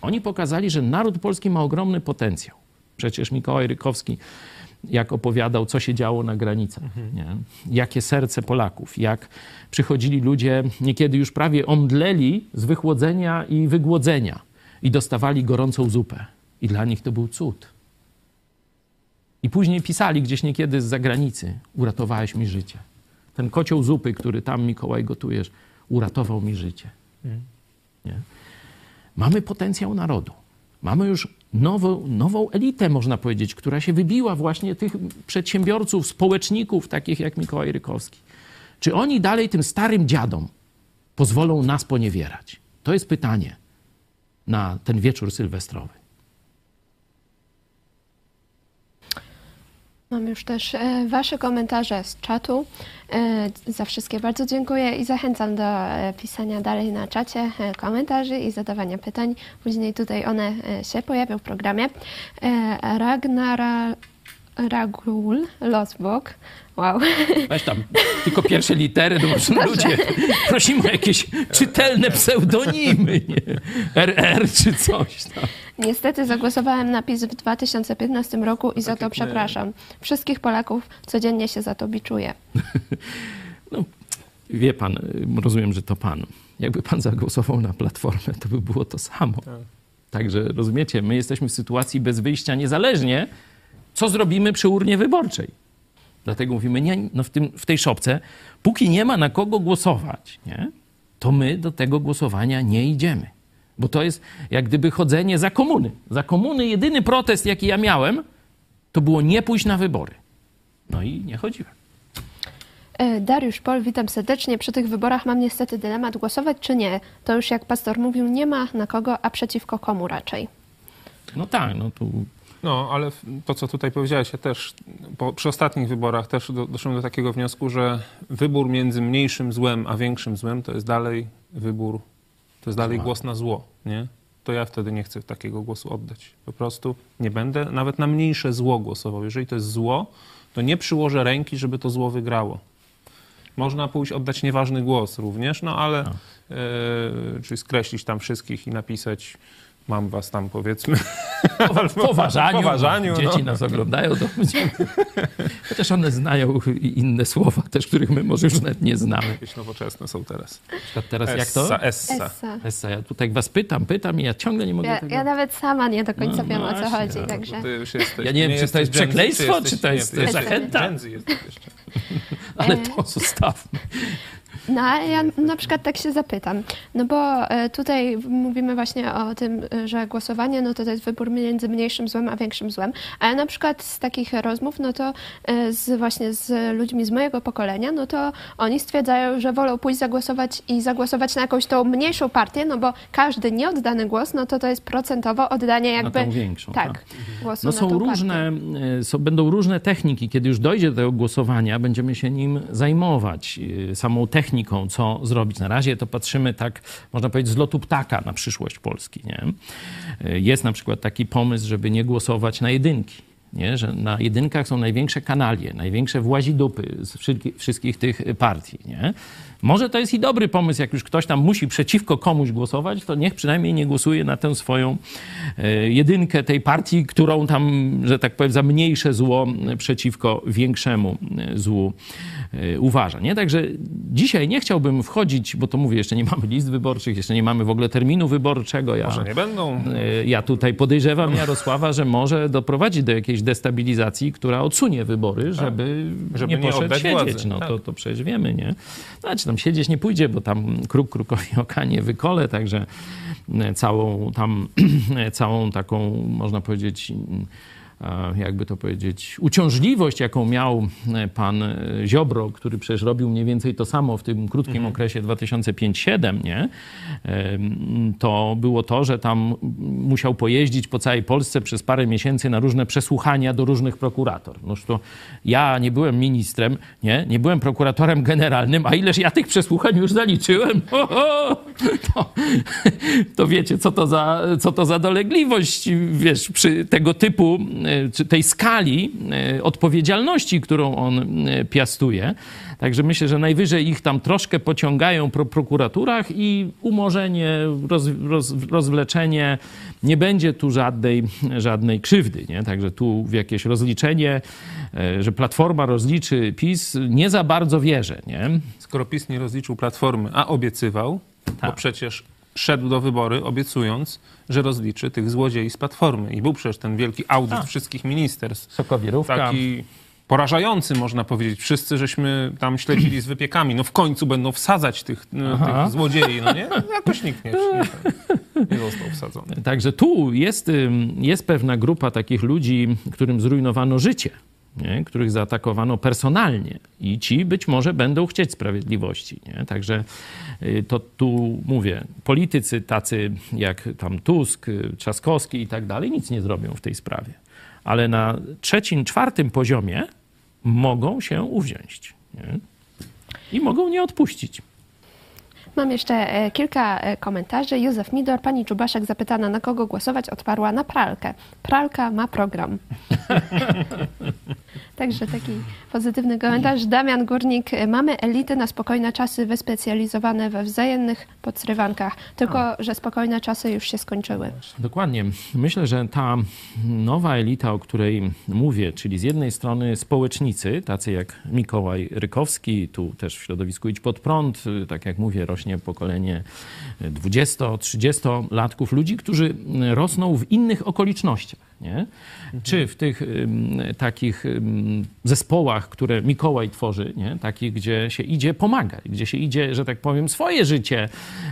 Oni pokazali, że naród polski ma ogromny potencjał. Przecież Mikołaj Rykowski, jak opowiadał, co się działo na granicach, nie? jakie serce Polaków, jak przychodzili ludzie, niekiedy już prawie omdleli z wychłodzenia i wygłodzenia i dostawali gorącą zupę. I dla nich to był cud. I później pisali gdzieś niekiedy z zagranicy: Uratowałeś mi życie. Ten kocioł zupy, który tam Mikołaj gotujesz, uratował mi życie. Nie? Mamy potencjał narodu. Mamy już nową, nową elitę, można powiedzieć, która się wybiła właśnie tych przedsiębiorców, społeczników, takich jak Mikołaj Rykowski. Czy oni dalej tym starym dziadom pozwolą nas poniewierać? To jest pytanie na ten wieczór sylwestrowy. Mam już też e, Wasze komentarze z czatu. E, za wszystkie bardzo dziękuję i zachęcam do e, pisania dalej na czacie komentarzy i zadawania pytań. Później tutaj one się pojawią w programie. Ragnara Ragul Losbok. Wow. [laughs] Weź tam tylko pierwsze litery, no może ludzie prosimy o jakieś czytelne pseudonimy, nie? RR czy coś tam. Niestety zagłosowałem na PiS w 2015 roku i za to przepraszam. Wszystkich Polaków codziennie się za to biczuję. [laughs] No, wie pan, rozumiem, że to pan. Jakby pan zagłosował na Platformę, to by było to samo. Także rozumiecie, my jesteśmy w sytuacji bez wyjścia, niezależnie co zrobimy przy urnie wyborczej. Dlatego mówimy, nie, no w, tym, w tej szopce, póki nie ma na kogo głosować, nie, to my do tego głosowania nie idziemy. Bo to jest jak gdyby chodzenie za komuny. Za komuny jedyny protest, jaki ja miałem, to było nie pójść na wybory. No i nie chodziłem. E, Dariusz Pol, witam serdecznie. Przy tych wyborach mam niestety dylemat, głosować czy nie. To już jak pastor mówił, nie ma na kogo, a przeciwko komu raczej. No tak, no tu No, ale to, co tutaj powiedziałeś, ja też po, przy ostatnich wyborach też do, doszedłem do takiego wniosku, że wybór między mniejszym złem a większym złem to jest dalej wybór, to jest dalej głos na zło, nie? To ja wtedy nie chcę takiego głosu oddać. Po prostu nie będę nawet na mniejsze zło głosował. Jeżeli to jest zło, to nie przyłożę ręki, żeby to zło wygrało. Można pójść oddać nieważny głos również, no ale e, czyli skreślić tam wszystkich i napisać mam was tam powiedzmy [laughs] w poważaniu, poważaniu, dzieci no. nas oglądają, to będziemy... Chociaż one znają inne słowa też, których my może już nawet nie znamy. Jakieś nowoczesne są teraz. Teraz jak to? Essa, essa. Essa. Essa, ja tutaj was pytam, pytam i ja ciągle nie mogę Ja, tego... ja nawet sama nie do końca No wiem o co właśnie, chodzi, no, także... Ty już jesteś, Ja nie wiem, ty czy to jest przekleństwo, jesteś- czy to nie, jest jesteś zachęta? Jesteś jeszcze. [laughs] Ale to zostawmy. No, ale ja na przykład tak się zapytam, no bo e, tutaj mówimy właśnie o tym, e, że głosowanie, no to to jest wybór między mniejszym złem a większym złem, ale na przykład z takich rozmów, no to e, z, właśnie z ludźmi z mojego pokolenia, no to oni stwierdzają, że wolą pójść zagłosować i zagłosować na jakąś tą mniejszą partię, no bo każdy nieoddany głos, no to to jest procentowo oddanie jakby... tą większą, Tak, tak. głosu No na są różne, są, będą różne techniki. Kiedy już dojdzie do tego głosowania, będziemy się nim zajmować, samą techniką, co zrobić. Na razie to patrzymy tak, można powiedzieć, z lotu ptaka na przyszłość Polski. Nie? Jest na przykład taki pomysł, żeby nie głosować na jedynki. Nie? Że na jedynkach są największe kanalie, największe włazidupy z wszystkich tych partii. Nie? Może to jest i dobry pomysł, jak już ktoś tam musi przeciwko komuś głosować, to niech przynajmniej nie głosuje na tę swoją e, jedynkę tej partii, którą tam, że tak powiem, za mniejsze zło przeciwko większemu e, złu e, uważa. Nie? Także dzisiaj nie chciałbym wchodzić, bo to mówię, jeszcze nie mamy list wyborczych, jeszcze nie mamy w ogóle terminu wyborczego. Ja, Może nie będą. Ja tutaj podejrzewam Jarosława, że może doprowadzić do jakiejś destabilizacji, która odsunie wybory, żeby, Żeby nie nie poszedł siedzieć. władzy, No tak. to, to przecież wiemy, nie? Znaczy tam siedzieć nie pójdzie, bo tam kruk krukowi [laughs] oka nie wykole, także całą tam, [clears throat] całą taką, można powiedzieć, jakby to powiedzieć, uciążliwość, jaką miał e, pan e, Ziobro, który przecież robił mniej więcej to samo w tym krótkim Mhm. okresie 2005-2007, nie? To było to, że tam musiał pojeździć po całej Polsce przez parę miesięcy na różne przesłuchania do różnych prokurator. Noż to ja nie byłem ministrem, nie? Nie byłem prokuratorem generalnym, a ileż ja tych przesłuchań już zaliczyłem? [laughs] Ho, ho! To, to wiecie, co to, za, co to za dolegliwość, wiesz, przy tego typu, e, tej skali e, odpowiedzialności, którą on e, piastuje. Także myślę, że najwyżej ich tam troszkę pociągają po prokuraturach i umorzenie, roz, roz, rozwleczenie. Nie będzie tu żadnej, żadnej krzywdy. Nie? Także tu w jakieś rozliczenie, e, że Platforma rozliczy PiS, nie za bardzo wierzę. Nie? Skoro PiS nie rozliczył Platformy, a obiecywał, bo Tak. przecież szedł do wybory obiecując, że rozliczy tych złodziei z Platformy. I był przecież ten wielki audyt Tak. wszystkich ministerstw. Sokowierówka. Taki porażający, można powiedzieć. Wszyscy żeśmy tam śledzili z wypiekami. No w końcu będą wsadzać tych, Aha. tych złodziei, no nie? [laughs] Jakoś nikt nie, nie, nie został wsadzony. Także tu jest, jest pewna grupa takich ludzi, którym zrujnowano życie, nie? których zaatakowano personalnie i ci być może będą chcieć sprawiedliwości. Nie? Także y, to tu mówię, politycy tacy jak tam Tusk, y, Trzaskowski i tak dalej nic nie zrobią w tej sprawie. Ale na trzecim, czwartym poziomie mogą się uwziąć. Nie? I mogą nie odpuścić. Mam jeszcze e, kilka e, komentarzy. Józef Midor, pani Czubaszek zapytana na kogo głosować, odparła na pralkę. Pralka ma program. [laughs] Także taki pozytywny komentarz. Damian Górnik, e, mamy elity na spokojne czasy wyspecjalizowane we wzajemnych podsyrywankach, tylko że spokojne czasy już się skończyły. Dokładnie. Myślę, że ta nowa elita, o której mówię, czyli z jednej strony społecznicy, tacy jak Mikołaj Rykowski, tu też w środowisku Idź Pod Prąd, y, tak jak mówię, rośnie pokolenie 20-30 latków, ludzi, którzy rosną w innych okolicznościach. Nie? Czy w tych takich zespołach, które Mikołaj tworzy, nie? takich, gdzie się idzie pomagać, gdzie się idzie, że tak powiem, swoje życie,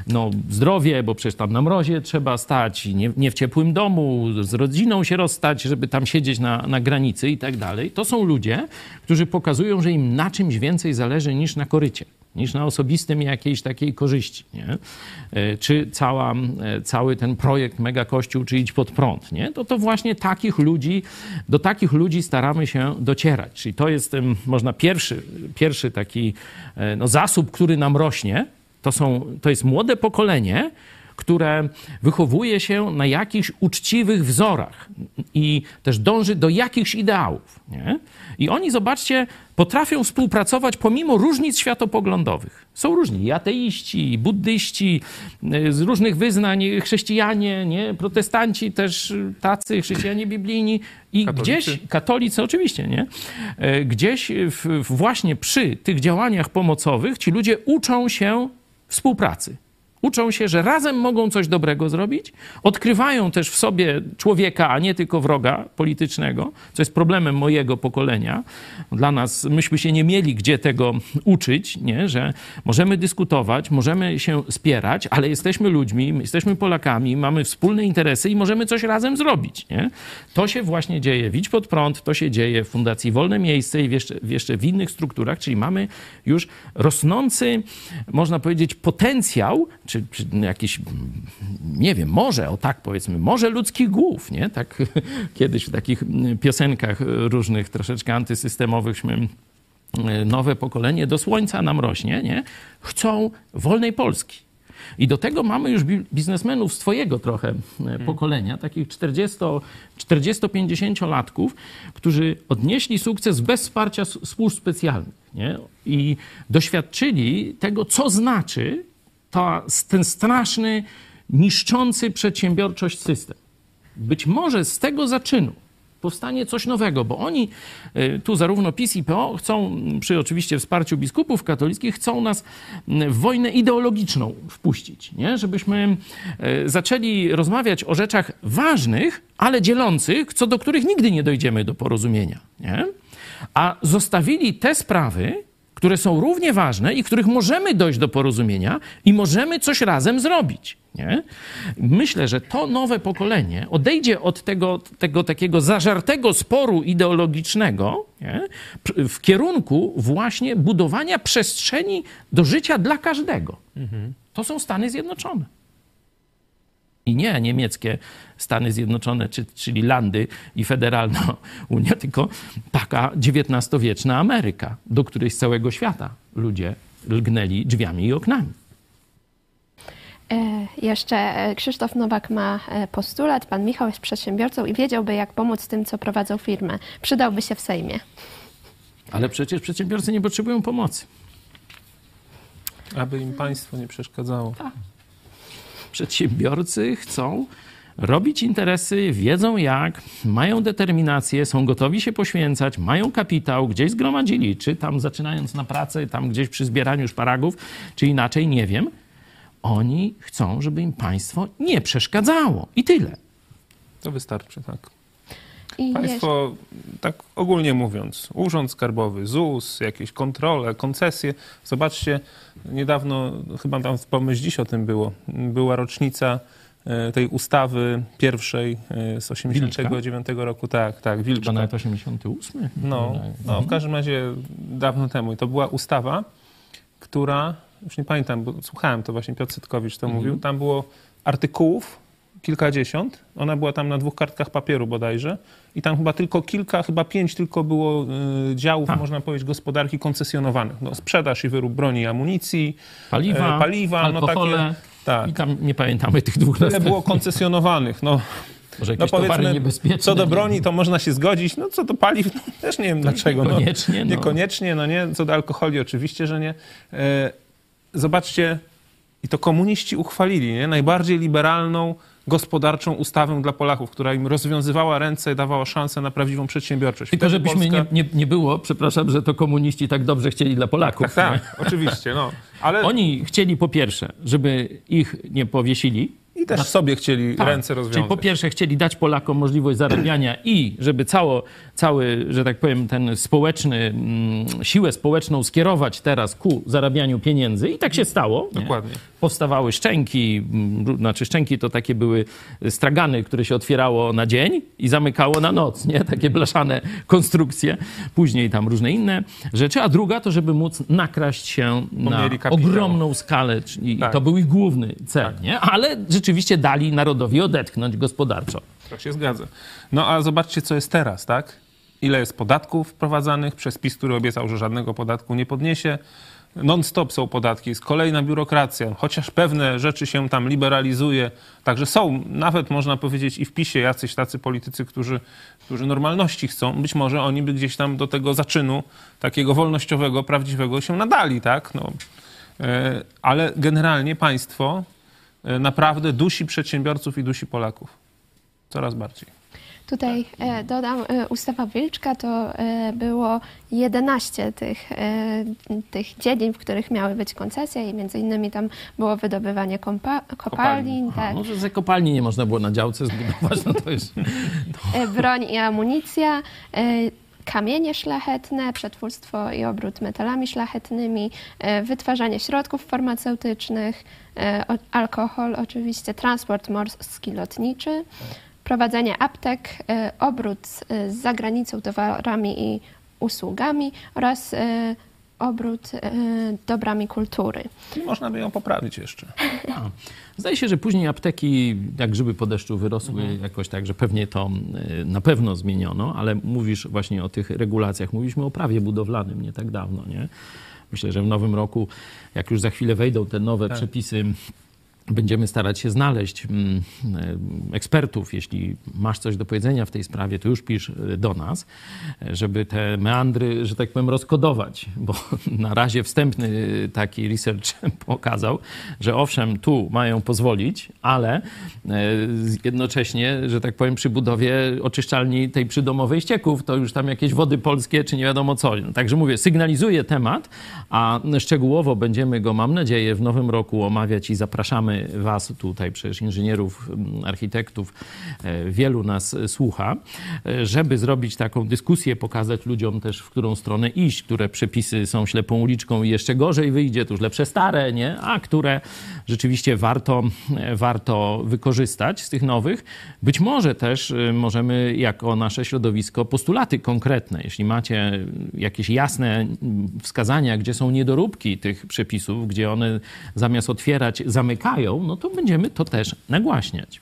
no zdrowie, bo przecież tam na mrozie trzeba stać, nie, nie w ciepłym domu, z rodziną się rozstać, żeby tam siedzieć na, na granicy i tak dalej. To są ludzie, którzy pokazują, że im na czymś więcej zależy niż na korycie niż na osobistym jakiejś takiej korzyści, nie? E, czy cała, e, cały ten projekt Mega Kościół, czy Idź Pod Prąd, nie? To, to właśnie takich ludzi, do takich ludzi staramy się docierać. Czyli to jest, można pierwszy, pierwszy taki e, no, zasób, który nam rośnie, to, są, to jest młode pokolenie, które wychowuje się na jakichś uczciwych wzorach i też dąży do jakichś ideałów. Nie? I oni, zobaczcie, potrafią współpracować pomimo różnic światopoglądowych. Są różni i ateiści, i buddyści, z różnych wyznań, chrześcijanie, nie? protestanci też tacy, chrześcijanie biblijni i katolicy. gdzieś, katolicy oczywiście, nie? Gdzieś w, właśnie przy tych działaniach pomocowych ci ludzie uczą się współpracy. Uczą się, że razem mogą coś dobrego zrobić, odkrywają też w sobie człowieka, a nie tylko wroga politycznego, co jest problemem mojego pokolenia. Dla nas, myśmy się nie mieli gdzie tego uczyć, nie? że możemy dyskutować, możemy się spierać, ale jesteśmy ludźmi, jesteśmy Polakami, mamy wspólne interesy i możemy coś razem zrobić. Nie? To się właśnie dzieje w Idź Pod Prąd, to się dzieje w Fundacji Wolne Miejsce i w jeszcze, w jeszcze w innych strukturach, czyli mamy już rosnący, można powiedzieć, potencjał, czy, czy jakiś, nie wiem, może, o tak powiedzmy, może ludzkich głów, nie? Tak [laughs] kiedyś w takich piosenkach różnych, troszeczkę antysystemowychśmy nowe pokolenie do słońca nam rośnie, nie? Chcą wolnej Polski. I do tego mamy już biznesmenów swojego trochę hmm. pokolenia, takich 40-50-latków, którzy odnieśli sukces bez wsparcia służb specjalnych nie? i doświadczyli tego, co znaczy ta, ten straszny, niszczący przedsiębiorczość system. Być może z tego zaczynu powstanie coś nowego, bo oni, y, tu zarówno PiS i PO chcą, przy oczywiście wsparciu biskupów katolickich, chcą nas w wojnę ideologiczną wpuścić, nie? żebyśmy y, zaczęli rozmawiać o rzeczach ważnych, ale dzielących, co do których nigdy nie dojdziemy do porozumienia. Nie? A zostawili te sprawy, które są równie ważne i których możemy dojść do porozumienia i możemy coś razem zrobić. Nie? Myślę, że to nowe pokolenie odejdzie od tego, tego takiego zażartego sporu ideologicznego nie? w kierunku właśnie budowania przestrzeni do życia dla każdego. Mhm. To są Stany Zjednoczone. I nie niemieckie Stany Zjednoczone, czy, czyli Landy i federalna [laughs] Unia, tylko taka XIX-wieczna Ameryka, do której z całego świata ludzie lgnęli drzwiami i oknami. E, jeszcze e, Krzysztof Nowak ma e, postulat. Pan Michał jest przedsiębiorcą i wiedziałby, jak pomóc tym, co prowadzą firmę. Przydałby się w Sejmie. Ale przecież przedsiębiorcy nie potrzebują pomocy. Aby im państwo nie przeszkadzało. Tak przedsiębiorcy chcą robić interesy, wiedzą jak, mają determinację, są gotowi się poświęcać, mają kapitał, gdzieś zgromadzili, czy tam zaczynając na pracę, tam gdzieś przy zbieraniu szparagów, czy inaczej, nie wiem. Oni chcą, żeby im państwo nie przeszkadzało. I tyle. To wystarczy, tak. I Państwo, tak ogólnie mówiąc, Urząd Skarbowy, ZUS, jakieś kontrole, koncesje. Zobaczcie, niedawno, chyba tam w pomyśl dziś o tym było, była rocznica e, tej ustawy pierwszej e, z 89 roku. Tak, tak, Wilczka. To nawet 88? No, no, w każdym razie dawno temu. I to była ustawa, która, już nie pamiętam, bo słuchałem to właśnie, Piotr Sytkowicz to mhm. mówił, tam było artykułów, kilkadziesiąt. Ona była tam na dwóch kartkach papieru bodajże. I tam chyba tylko kilka, chyba pięć tylko było y, działów, tak. można powiedzieć, gospodarki koncesjonowanych. No, sprzedaż i wyrób broni i amunicji, paliwa, e, paliwa alkohole. No, takie, tak. I tam nie pamiętamy tych dwóch Tyle było koncesjonowanych. No, może no powiedzmy, co do broni to można się zgodzić, no co do paliw, no, też nie wiem dlaczego. Niekoniecznie. No, niekoniecznie, no nie. Co do alkoholi oczywiście, że nie. E, zobaczcie, i to komuniści uchwalili, nie? Najbardziej liberalną gospodarczą ustawę dla Polaków, która im rozwiązywała ręce, dawała szansę na prawdziwą przedsiębiorczość. Tylko żebyśmy Polska... nie, nie, nie było, przepraszam, że to komuniści tak dobrze chcieli dla Polaków. Tak, tak oczywiście. No. Ale... Oni chcieli po pierwsze, żeby ich nie powiesili, i też sobie chcieli Tak. ręce rozwiązać. Czyli po pierwsze chcieli dać Polakom możliwość zarabiania [clears throat] i żeby cało, cały, że tak powiem, ten społeczny, mm, siłę społeczną skierować teraz ku zarabianiu pieniędzy i tak się stało. nie? Dokładnie. Powstawały szczęki, mm, znaczy szczęki to takie były stragany, które się otwierało na dzień i zamykało na noc, nie? Takie blaszane konstrukcje. Później tam różne inne rzeczy. A druga to, żeby móc nakraść się na mieli kapitał. ogromną skalę i Tak. to był ich główny cel, nie? Ale rzeczywiście dali narodowi odetchnąć gospodarczo. Tak się zgadza. No a zobaczcie, co jest teraz, tak? Ile jest podatków wprowadzanych przez PiS, który obiecał, że żadnego podatku nie podniesie. Non-stop są podatki, jest kolejna biurokracja, chociaż pewne rzeczy się tam liberalizuje. Także są, nawet można powiedzieć, i w PiSie jacyś tacy politycy, którzy, którzy normalności chcą. Być może oni by gdzieś tam do tego zaczynu takiego wolnościowego, prawdziwego się nadali, tak? No, e, ale generalnie państwo naprawdę dusi przedsiębiorców i dusi Polaków. Coraz bardziej. Tutaj e, dodam, e, ustawa Wilczka to e, było 11 tych, e, tych dziedzin, w których miały być koncesje i między innymi tam było wydobywanie kompa- kopalin, Aha, tak, no, że ze kopalni nie można było na działce zbudować, no to jest... e, broń i amunicja, e, kamienie szlachetne, przetwórstwo i obrót metalami szlachetnymi, e, wytwarzanie środków farmaceutycznych, e, alkohol oczywiście, transport morski lotniczy, prowadzenie aptek, e, obrót z zagranicą towarami i usługami oraz obrót e, dobrami kultury. I można by ją poprawić jeszcze. A, Zdaje się, że później apteki jak grzyby po deszczu wyrosły Mhm. jakoś tak, że pewnie to y, na pewno zmieniono, ale mówisz właśnie o tych regulacjach. Mówiliśmy o prawie budowlanym nie tak dawno, nie? Myślę, że w nowym roku, jak już za chwilę wejdą te nowe Tak. przepisy, będziemy starać się znaleźć mm, e, ekspertów. Jeśli masz coś do powiedzenia w tej sprawie, to już pisz e, do nas, e, żeby te meandry, że tak powiem, rozkodować, [laughs] bo na razie wstępny taki research [laughs] pokazał, że owszem, tu mają pozwolić, ale jednocześnie, że tak powiem, przy budowie oczyszczalni tej przydomowej ścieków, to już tam jakieś wody polskie, czy nie wiadomo co. Także mówię, sygnalizuję temat, a szczegółowo będziemy go, mam nadzieję, w nowym roku omawiać i zapraszamy Was tutaj, przecież inżynierów, architektów, e, wielu nas słucha, e, żeby zrobić taką dyskusję, pokazać ludziom też, w którą stronę iść, które przepisy są ślepą uliczką i jeszcze gorzej wyjdzie, to już lepsze stare, nie? a które rzeczywiście warto, e, warto wykorzystać z tych nowych. Być może też możemy jako nasze środowisko postulaty konkretne, jeśli macie jakieś jasne wskazania, gdzie są niedoróbki tych przepisów, gdzie one zamiast otwierać zamykają, no to będziemy to też nagłaśniać.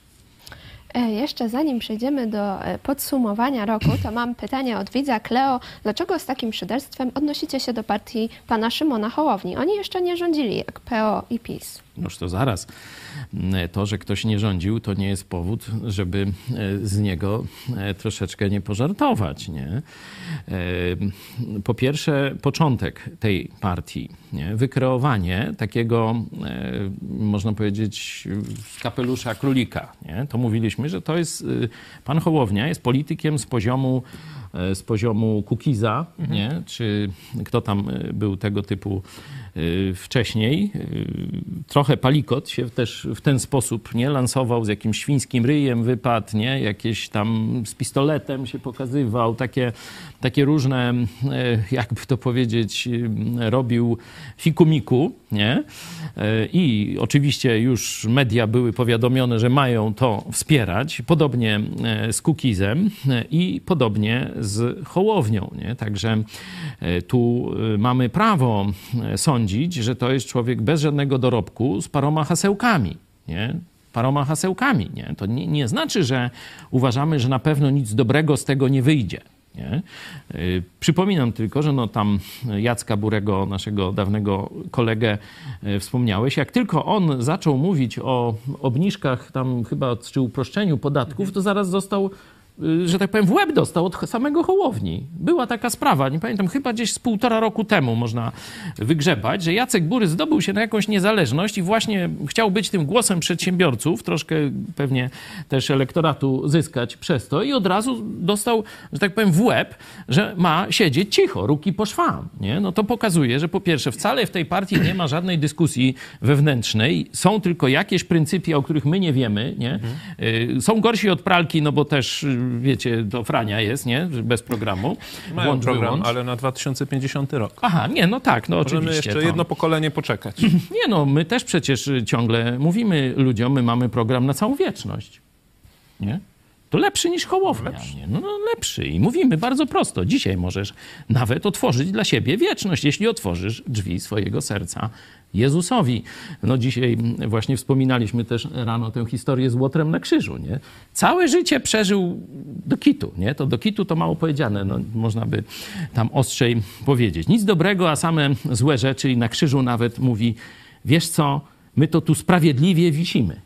E, Jeszcze zanim przejdziemy do e, podsumowania roku, to mam pytanie od widza Kleo. Dlaczego z takim szyderstwem odnosicie się do partii pana Szymona Hołowni? Oni jeszcze nie rządzili jak PO i PiS. Noż to zaraz. To, że ktoś nie rządził, to nie jest powód, żeby e, z niego e, troszeczkę nie pożartować. Nie? E, Po pierwsze, początek tej partii, nie? wykreowanie takiego, e, można powiedzieć, kapelusza królika. Nie? To mówiliśmy, że to jest, pan Hołownia jest politykiem z poziomu e, z poziomu Kukiza, nie? czy kto tam e, był tego typu e, wcześniej. E, Trochę Palikot się też w ten sposób nie lansował, z jakimś świńskim ryjem wypadł, jakieś tam z pistoletem się pokazywał, takie, takie różne, e, jakby to powiedzieć, robił fikumiku, nie? I oczywiście już media były powiadomione, że mają to wspierać, podobnie z Kukizem i podobnie z Hołownią, nie? Także tu mamy prawo e, sądzić, że to jest człowiek bez żadnego dorobku z paroma hasełkami, nie? Paroma hasełkami, nie? To nie, nie znaczy, że uważamy, że na pewno nic dobrego z tego nie wyjdzie. Nie? Y, Przypominam tylko, że no tam Jacka Burego, naszego dawnego kolegę, y, wspomniałeś. Jak tylko on zaczął mówić o obniżkach tam chyba czy uproszczeniu podatków, to zaraz został że tak powiem, w łeb dostał od samego Hołowni. Była taka sprawa, nie pamiętam, chyba gdzieś z półtora roku temu można wygrzebać, że Jacek Bury zdobył się na jakąś niezależność i właśnie chciał być tym głosem przedsiębiorców, troszkę pewnie też elektoratu zyskać przez to i od razu dostał, że tak powiem, w łeb, że ma siedzieć cicho, ruki po szwam. Nie? No to pokazuje, że po pierwsze wcale w tej partii nie ma żadnej dyskusji wewnętrznej, są tylko jakieś pryncypia, o których my nie wiemy. Nie? Mhm. Są gorsi od pralki, no bo też, y, wiecie, do Frania jest, nie? Bez programu. Mają Włącz, program, wyłącz. ale na 2050 rok. Aha, nie, no tak, no Możemy oczywiście. jeszcze to. jedno pokolenie poczekać. [laughs] Nie no, my też przecież ciągle mówimy ludziom, my mamy program na całą wieczność. Nie? To lepszy niż Hołownia. Lepszy. No, no lepszy. I mówimy bardzo prosto. Dzisiaj możesz nawet otworzyć dla siebie wieczność, jeśli otworzysz drzwi swojego serca Jezusowi. No dzisiaj właśnie wspominaliśmy też rano tę historię z Łotrem na krzyżu, nie? Całe życie przeżył do kitu, nie? To do kitu to mało powiedziane, no, można by tam ostrzej powiedzieć. Nic dobrego, a same złe rzeczy i na krzyżu nawet mówi, wiesz co, my to tu sprawiedliwie wisimy.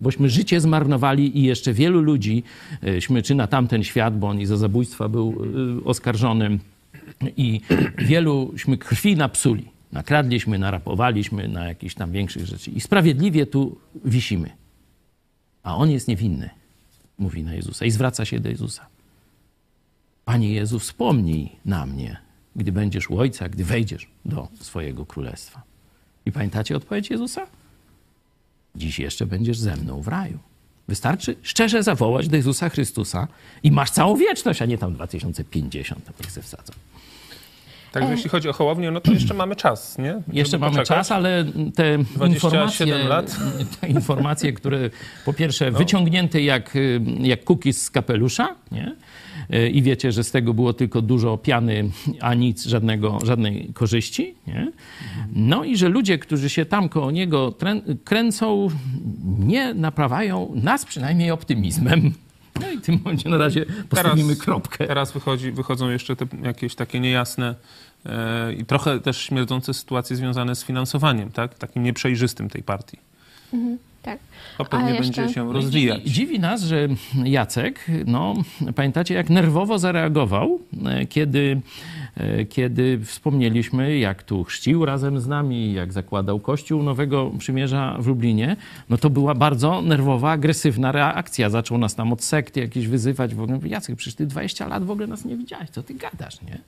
Bośmy życie zmarnowali i jeszcze wielu ludziśmy, czy na tamten świat, bo on i za zabójstwa był y, oskarżony, i wieluśmy krwi napsuli. Nakradliśmy, narapowaliśmy na jakieś tam większych rzeczy. I sprawiedliwie tu wisimy. A on jest niewinny, mówi na Jezusa i zwraca się do Jezusa. Panie Jezu, wspomnij na mnie, gdy będziesz u Ojca, gdy wejdziesz do swojego królestwa. I pamiętacie odpowiedź Jezusa? Dziś jeszcze będziesz ze mną w raju. Wystarczy szczerze zawołać do Jezusa Chrystusa i masz całą wieczność, a nie tam 2050, tak się wsadzą. Także jeśli chodzi o Hołownię, no to jeszcze mamy czas, nie? Żeby jeszcze mamy poczekać. czas, ale te informacje, lat. [laughs] te informacje, które po pierwsze no. wyciągnięte jak, jak cookies z kapelusza, nie? I wiecie, że z tego było tylko dużo piany, a nic, żadnego, żadnej korzyści. Nie? No i że ludzie, którzy się tam koło niego kręcą, nie naprawają nas przynajmniej optymizmem. No i w tym momencie na razie postawimy teraz, kropkę. Teraz wychodzi, wychodzą jeszcze te jakieś takie niejasne e, i trochę też śmierdzące sytuacje związane z finansowaniem, tak? Takim nieprzejrzystym tej partii. Mhm, tak. To pewnie jeszcze... będzie się rozwijać. Dziwi nas, że Jacek, no pamiętacie jak nerwowo zareagował, e, kiedy E, kiedy wspomnieliśmy, jak tu chrzcił razem z nami, jak zakładał Kościół Nowego Przymierza w Lublinie, no to była bardzo nerwowa, agresywna reakcja. Zaczął nas tam od sekty jakieś wyzywać. W ogóle, Jacek, przecież ty 20 lat w ogóle nas nie widziałeś, co ty gadasz, nie?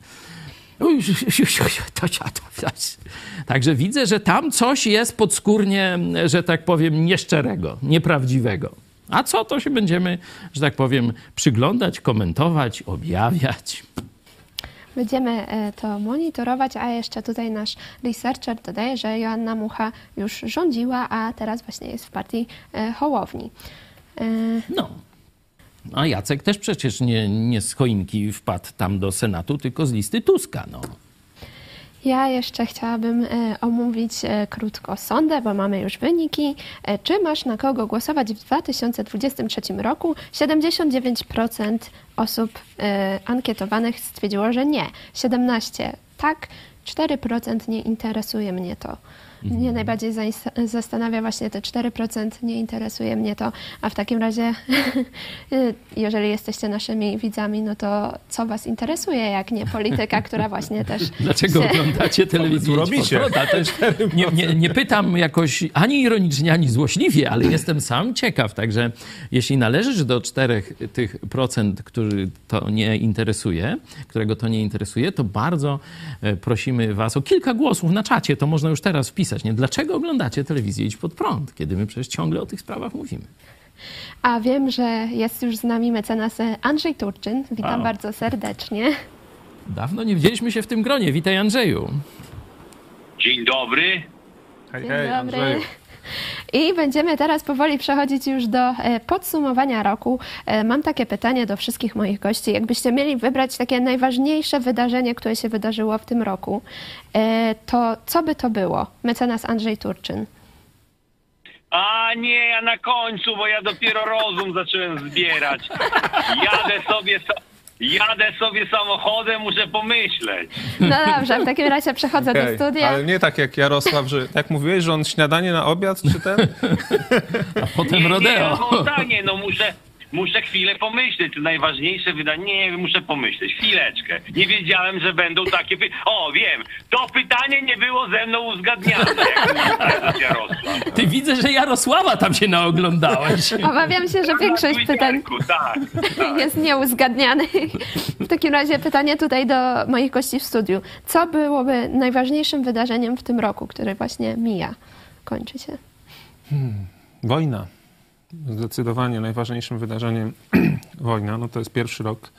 [laughs] Także widzę, że tam coś jest podskórnie, że tak powiem, nieszczerego, nieprawdziwego. A co, to się będziemy, że tak powiem, przyglądać, komentować, objawiać. Będziemy e, to monitorować, a jeszcze tutaj nasz researcher dodaje, że Joanna Mucha już rządziła, a teraz właśnie jest w partii e, Hołowni. E, no. A Jacek też przecież nie, nie z choinki wpadł tam do Senatu, tylko z listy Tuska. No. Ja jeszcze chciałabym e, omówić e, krótko sondę, bo mamy już wyniki. E, czy masz na kogo głosować w 2023 roku? 79% osób ankietowanych stwierdziło, że nie. 17% tak, 4% nie interesuje mnie to. Mnie mhm. najbardziej zastanawia właśnie te 4%, nie interesuje mnie to, a w takim razie, [laughs] jeżeli jesteście naszymi widzami, no to co was interesuje, jak nie polityka, [laughs] która właśnie też... Dlaczego się... oglądacie telewizję? robicie? Nie, nie, nie pytam jakoś ani ironicznie, ani złośliwie, ale jestem sam ciekaw, także jeśli należysz do czterech tych procent, który to nie interesuje, którego to nie interesuje, to bardzo e, prosimy was o kilka głosów na czacie, to można już teraz wpisać nie? Dlaczego oglądacie telewizję Idź Pod Prąd, kiedy my przecież ciągle o tych sprawach mówimy? A wiem, że jest już z nami mecenas Andrzej Turczyn. Witam bardzo serdecznie. Dawno nie widzieliśmy się w tym gronie. Witaj Andrzeju. Dzień dobry. Hej, hej, Andrzeju. I będziemy teraz powoli przechodzić już do e, podsumowania roku. E, mam takie pytanie do wszystkich moich gości. Jakbyście mieli wybrać takie najważniejsze wydarzenie, które się wydarzyło w tym roku, e, to co by to było? Mecenas Andrzej Turczyn. A nie, ja na końcu, bo ja dopiero rozum zacząłem zbierać. Jadę sobie, Jadę sobie samochodem, muszę pomyśleć. No dobrze, w takim razie przechodzę okay, do studia. Ale nie tak jak Jarosław, że tak mówiłeś, że on śniadanie na obiad, czy ten? A potem nie, rodeo. Nie, no tak, nie, no muszę, muszę chwilę pomyśleć. To najważniejsze wydanie. Nie, muszę pomyśleć. Chwileczkę. Nie wiedziałem, że będą takie... Py... O, wiem. To pytanie nie było ze mną uzgadniane. Ty widzę, że Jarosława tam się naoglądałeś. [laughs] Obawiam się, że większość Na pytań Tak, tak. jest nieuzgadniany. W takim razie pytanie tutaj do moich gości w studiu. Co byłoby najważniejszym wydarzeniem w tym roku, który właśnie mija, kończy się? Wojna. Zdecydowanie najważniejszym wydarzeniem [clears throat] wojna. No to jest pierwszy rok.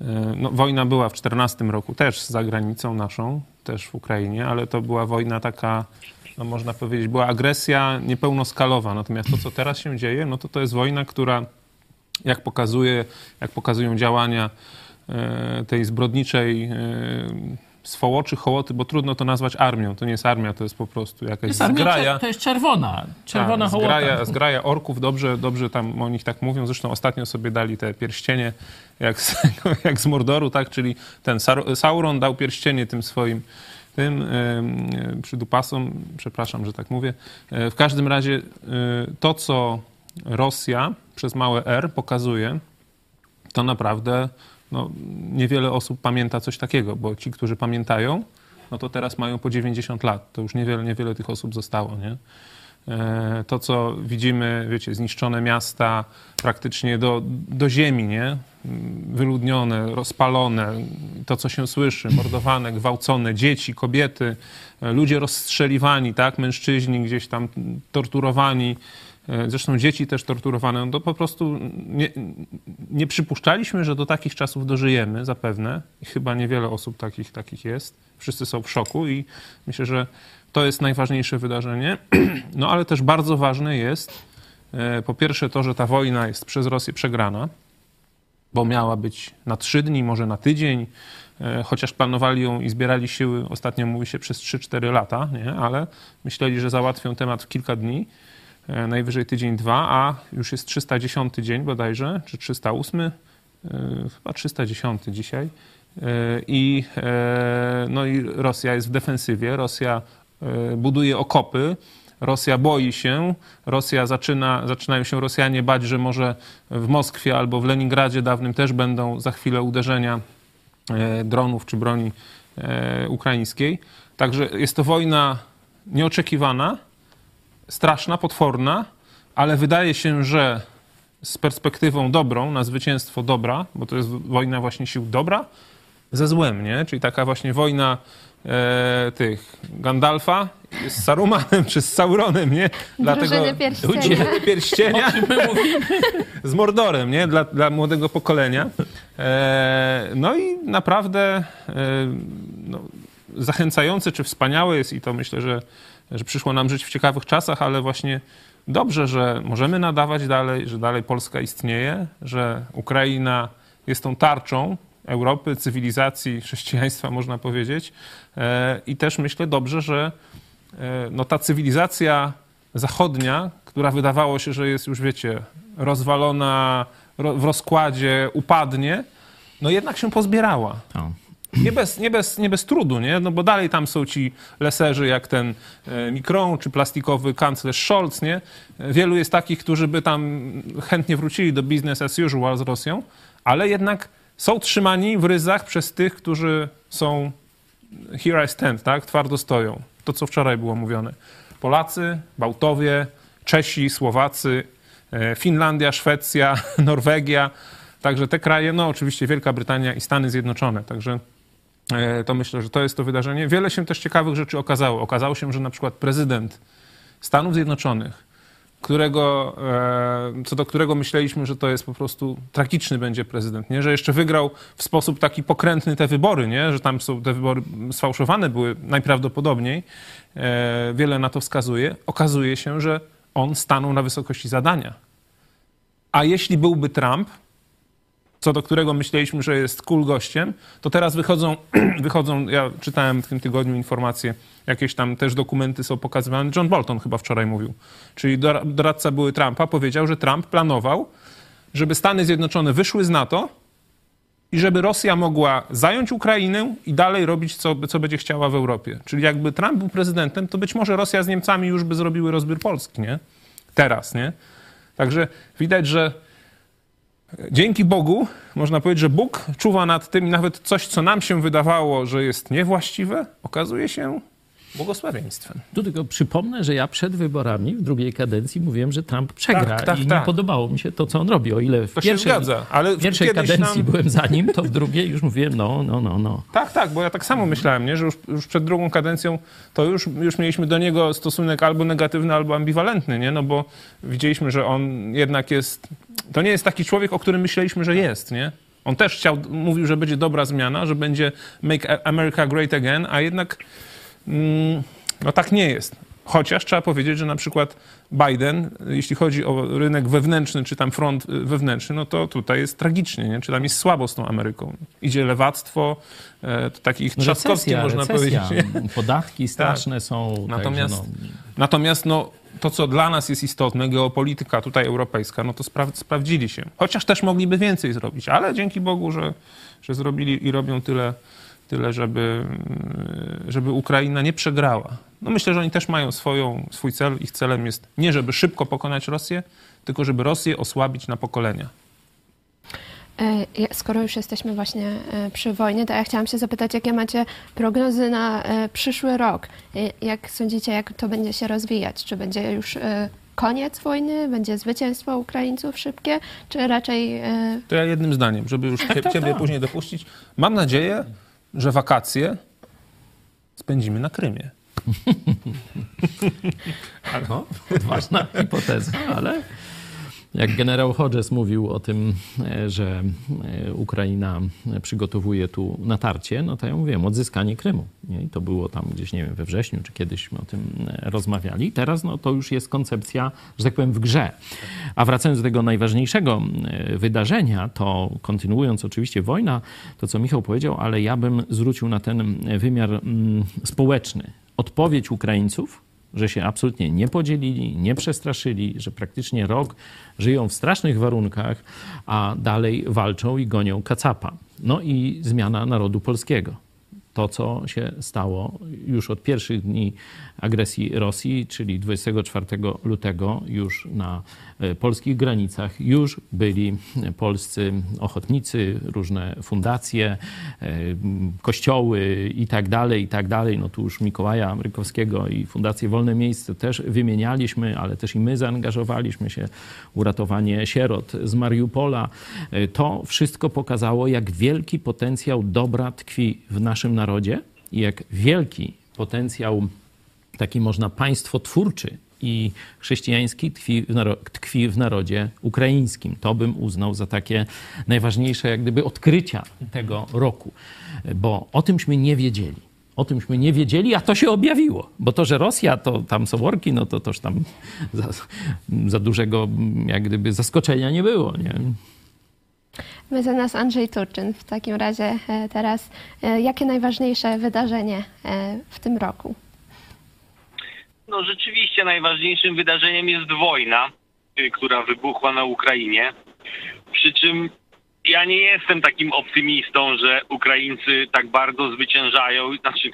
E, No, wojna była w 14 roku też za granicą naszą, też w Ukrainie, ale to była wojna taka, no można powiedzieć, była agresja niepełnoskalowa. Natomiast to, co teraz się dzieje, no to to jest wojna, która jak pokazuje, jak pokazują działania e, tej zbrodniczej e, swołoczy, hołoty, bo trudno to nazwać armią. To nie jest armia, to jest po prostu jakaś jest, armia, zgraja. to jest czerwona. Czerwona Tak, hołota. zgraja, zgraja orków, dobrze, dobrze tam o nich tak mówią. Zresztą ostatnio sobie dali te pierścienie, jak z, [laughs] jak z Mordoru, tak? Czyli ten Sauron dał pierścienie tym swoim tym przydupasom, przepraszam, że tak mówię. E, W każdym razie e, to, co Rosja przez małe R pokazuje, to naprawdę no, niewiele osób pamięta coś takiego, bo ci, którzy pamiętają, no to teraz mają po 90 lat. To już niewiele, niewiele tych osób zostało, nie? E, To, co widzimy, wiecie, zniszczone miasta praktycznie do, do ziemi, nie? Wyludnione, rozpalone, to, co się słyszy, mordowane, gwałcone, dzieci, kobiety, e, ludzie rozstrzeliwani, tak? Mężczyźni gdzieś tam torturowani, zresztą dzieci też torturowane. No to po prostu nie, nie przypuszczaliśmy, że do takich czasów dożyjemy, zapewne. Chyba niewiele osób takich, takich jest. Wszyscy są w szoku i myślę, że to jest najważniejsze wydarzenie. [clears throat] No ale też bardzo ważne jest e, po pierwsze to, że ta wojna jest przez Rosję przegrana, bo miała być na trzy dni, może na tydzień, e, chociaż planowali ją i zbierali siły, ostatnio mówi się przez 3-4 lata, nie? ale myśleli, że załatwią temat w kilka dni, e, najwyżej tydzień, dwa, a już jest 310 dzień bodajże, czy 308, e, chyba 310 dzisiaj. E, I, e, no i Rosja jest w defensywie, Rosja e, buduje okopy, Rosja boi się, Rosja zaczyna, zaczynają się Rosjanie bać, że może w Moskwie albo w Leningradzie dawnym też będą za chwilę uderzenia e, dronów czy broni e, ukraińskiej. Także jest to wojna nieoczekiwana, straszna, potworna, ale wydaje się, że z perspektywą dobrą, na zwycięstwo dobra, bo to jest wojna właśnie sił dobra, ze złem, nie? Czyli taka właśnie wojna e, tych Gandalfa z Sarumanem [laughs] czy z Sauronem, nie? Drużyny pierścienia. [laughs] Pierścienia [laughs] z Mordorem, nie? Dla, dla młodego pokolenia. E, no i naprawdę e, no, zachęcające czy wspaniałe jest i to myślę, że, że przyszło nam żyć w ciekawych czasach, ale właśnie dobrze, że możemy nadawać dalej, że dalej Polska istnieje, że Ukraina jest tą tarczą Europy, cywilizacji, [laughs] chrześcijaństwa, można powiedzieć. E, I też myślę dobrze, że e, no, ta cywilizacja zachodnia, która wydawało się, że jest już, wiecie, rozwalona, ro, w rozkładzie, upadnie, no jednak się pozbierała. Nie bez, nie, bez, nie bez trudu, nie? No bo dalej tam są ci leserzy jak ten e, Mikron czy plastikowy kanclerz Scholz, nie? Wielu jest takich, którzy by tam chętnie wrócili do business as usual z Rosją, ale jednak są trzymani w ryzach przez tych, którzy są here I stand, tak? Twardo stoją. To, co wczoraj było mówione. Polacy, Bałtowie, Czesi, Słowacy, e, Finlandia, Szwecja, [laughs] Norwegia. Także te kraje, no oczywiście Wielka Brytania i Stany Zjednoczone. Także to myślę, że to jest to wydarzenie. Wiele się też ciekawych rzeczy okazało. Okazało się, że na przykład prezydent Stanów Zjednoczonych, którego, e, co do którego myśleliśmy, że to jest po prostu tragiczny będzie prezydent, nie? że jeszcze wygrał w sposób taki pokrętny te wybory, nie? że tam są te wybory sfałszowane były najprawdopodobniej, e, wiele na to wskazuje. Okazuje się, że on stanął na wysokości zadania. A jeśli byłby Trump, co do którego myśleliśmy, że jest cool gościem, to teraz wychodzą, [clears throat] wychodzą, ja czytałem w tym tygodniu informacje, jakieś tam też dokumenty są pokazywane. John Bolton chyba wczoraj mówił, czyli dora- doradca były Trumpa, powiedział, że Trump planował, żeby Stany Zjednoczone wyszły z NATO i żeby Rosja mogła zająć Ukrainę i dalej robić, co, co będzie chciała w Europie. Czyli jakby Trump był prezydentem, to być może Rosja z Niemcami już by zrobiły rozbiór Polski, nie? Teraz, nie? Także widać, że Dzięki Bogu, można powiedzieć, że Bóg czuwa nad tym, nawet coś, co nam się wydawało, że jest niewłaściwe, okazuje się błogosławieństwem. Tu tylko przypomnę, że ja przed wyborami w drugiej kadencji mówiłem, że Trump przegra Tak, tak, i tak. nie podobało mi się to, co on robi. O ile w To się pierwszej, zgadza, ale w pierwszej kadencji nam- byłem za nim, to w drugiej już mówiłem, no, no, no, no. Tak, tak, bo ja tak samo myślałem, nie? że już, już przed drugą kadencją to już, już mieliśmy do niego stosunek albo negatywny, albo ambiwalentny, nie? no bo widzieliśmy, że on jednak jest, to nie jest taki człowiek, o którym myśleliśmy, że jest, nie? On też chciał, mówił, że będzie dobra zmiana, że będzie make America great again, a jednak no tak nie jest. Chociaż trzeba powiedzieć, że na przykład Biden, jeśli chodzi o rynek wewnętrzny, czy tam front y, wewnętrzny, no to tutaj jest tragicznie, nie? czy tam jest słabo z tą Ameryką. Idzie lewactwo, e, to takich trzaskowskich Recesja, można recesja, powiedzieć. Nie? podatki straszne są. Natomiast, także no, natomiast no, to, co dla nas jest istotne, geopolityka tutaj europejska, no to spra- sprawdzili się. Chociaż też mogliby więcej zrobić, ale dzięki Bogu, że, że zrobili i robią tyle, tyle żeby, żeby Ukraina nie przegrała. No myślę, że oni też mają swoją, swój cel. Ich celem jest nie, żeby szybko pokonać Rosję, tylko żeby Rosję osłabić na pokolenia. E, Skoro już jesteśmy właśnie e, przy wojnie, to ja chciałam się zapytać, jakie macie prognozy na e, przyszły rok? Jak sądzicie, jak to będzie się rozwijać? Czy będzie już koniec wojny? Będzie zwycięstwo Ukraińców szybkie? Czy raczej To ja jednym zdaniem, żeby już cie, tak, ciebie tak. później dopuścić. Mam nadzieję, że wakacje spędzimy na Krymie. [laughs] no, odważna hipoteza, ale jak generał Hodges mówił o tym, e, że e, Ukraina przygotowuje tu natarcie, no to ja mówiłem, odzyskanie Krymu. I to było tam gdzieś, nie wiem, we wrześniu, czy kiedyśmy o tym e, rozmawiali. Teraz no, to już jest koncepcja, że tak powiem, w grze. A wracając do tego najważniejszego wydarzenia, to kontynuując oczywiście wojna, to co Michał powiedział, ale ja bym zwrócił na ten wymiar mm, społeczny. Odpowiedź Ukraińców, że się absolutnie nie podzielili, nie przestraszyli, że praktycznie rok żyją w strasznych warunkach, a dalej walczą i gonią kacapa. No i zmiana narodu polskiego. To, co się stało już od pierwszych dni agresji Rosji, czyli 24 lutego, już na polskich granicach, już byli polscy ochotnicy, różne fundacje, e, kościoły i tak dalej, i tak dalej. No tu już Mikołaja Amerykowskiego i Fundację Wolne Miejsce też wymienialiśmy, ale też i my zaangażowaliśmy się uratowanie sierot z Mariupola. E, To wszystko pokazało, jak wielki potencjał dobra tkwi w naszym narodzie i jak wielki potencjał taki można państwotwórczy i chrześcijański tkwi w, tkwi w narodzie ukraińskim. To bym uznał za takie najważniejsze jak gdyby odkrycia tego roku, bo o tymśmy nie wiedzieli. O tymśmy nie wiedzieli, a to się objawiło. Bo to, że Rosja, to tam są orki, no to toż tam za, za dużego jak gdyby zaskoczenia nie było. Nie? mecenas Andrzej Turczyn? W takim razie e, teraz, e, jakie najważniejsze wydarzenie e, w tym roku? No rzeczywiście najważniejszym wydarzeniem jest wojna, y, która wybuchła na Ukrainie. Przy czym ja nie jestem takim optymistą, że Ukraińcy tak bardzo zwyciężają. Znaczy,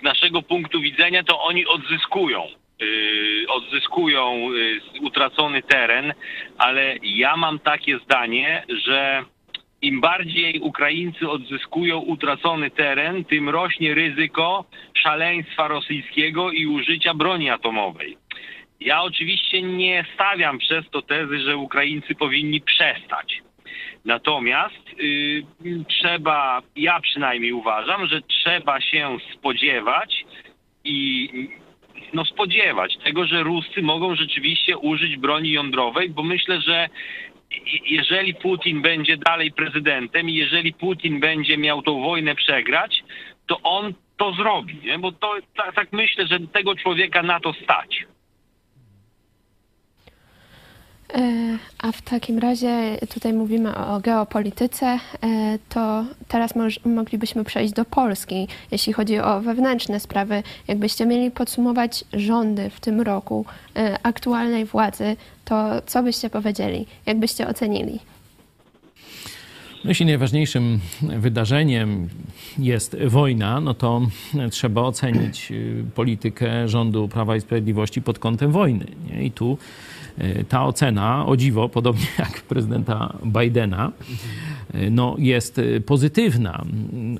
z naszego punktu widzenia to oni odzyskują. Yy, odzyskują yy, utracony teren, ale ja mam takie zdanie, że im bardziej Ukraińcy odzyskują utracony teren, tym rośnie ryzyko szaleństwa rosyjskiego i użycia broni atomowej. Ja oczywiście nie stawiam przez to tezy, że Ukraińcy powinni przestać. Natomiast y, trzeba, ja przynajmniej uważam, że trzeba się spodziewać i no spodziewać tego, że Ruscy mogą rzeczywiście użyć broni jądrowej, bo myślę, że jeżeli Putin będzie dalej prezydentem i jeżeli Putin będzie miał tą wojnę przegrać, to on to zrobi, nie? bo to tak, tak myślę, że tego człowieka na to stać. E, A w takim razie tutaj mówimy o geopolityce, e, to teraz moglibyśmy przejść do Polski. Jeśli chodzi o wewnętrzne sprawy, jakbyście mieli podsumować rządy w tym roku e, aktualnej władzy, to co byście powiedzieli? Jak byście ocenili? Jeśli najważniejszym wydarzeniem jest wojna, no to trzeba ocenić politykę rządu Prawa i Sprawiedliwości pod kątem wojny. Nie? I tu ta ocena, o dziwo, podobnie [laughs] jak prezydenta Bidena, no, jest pozytywna.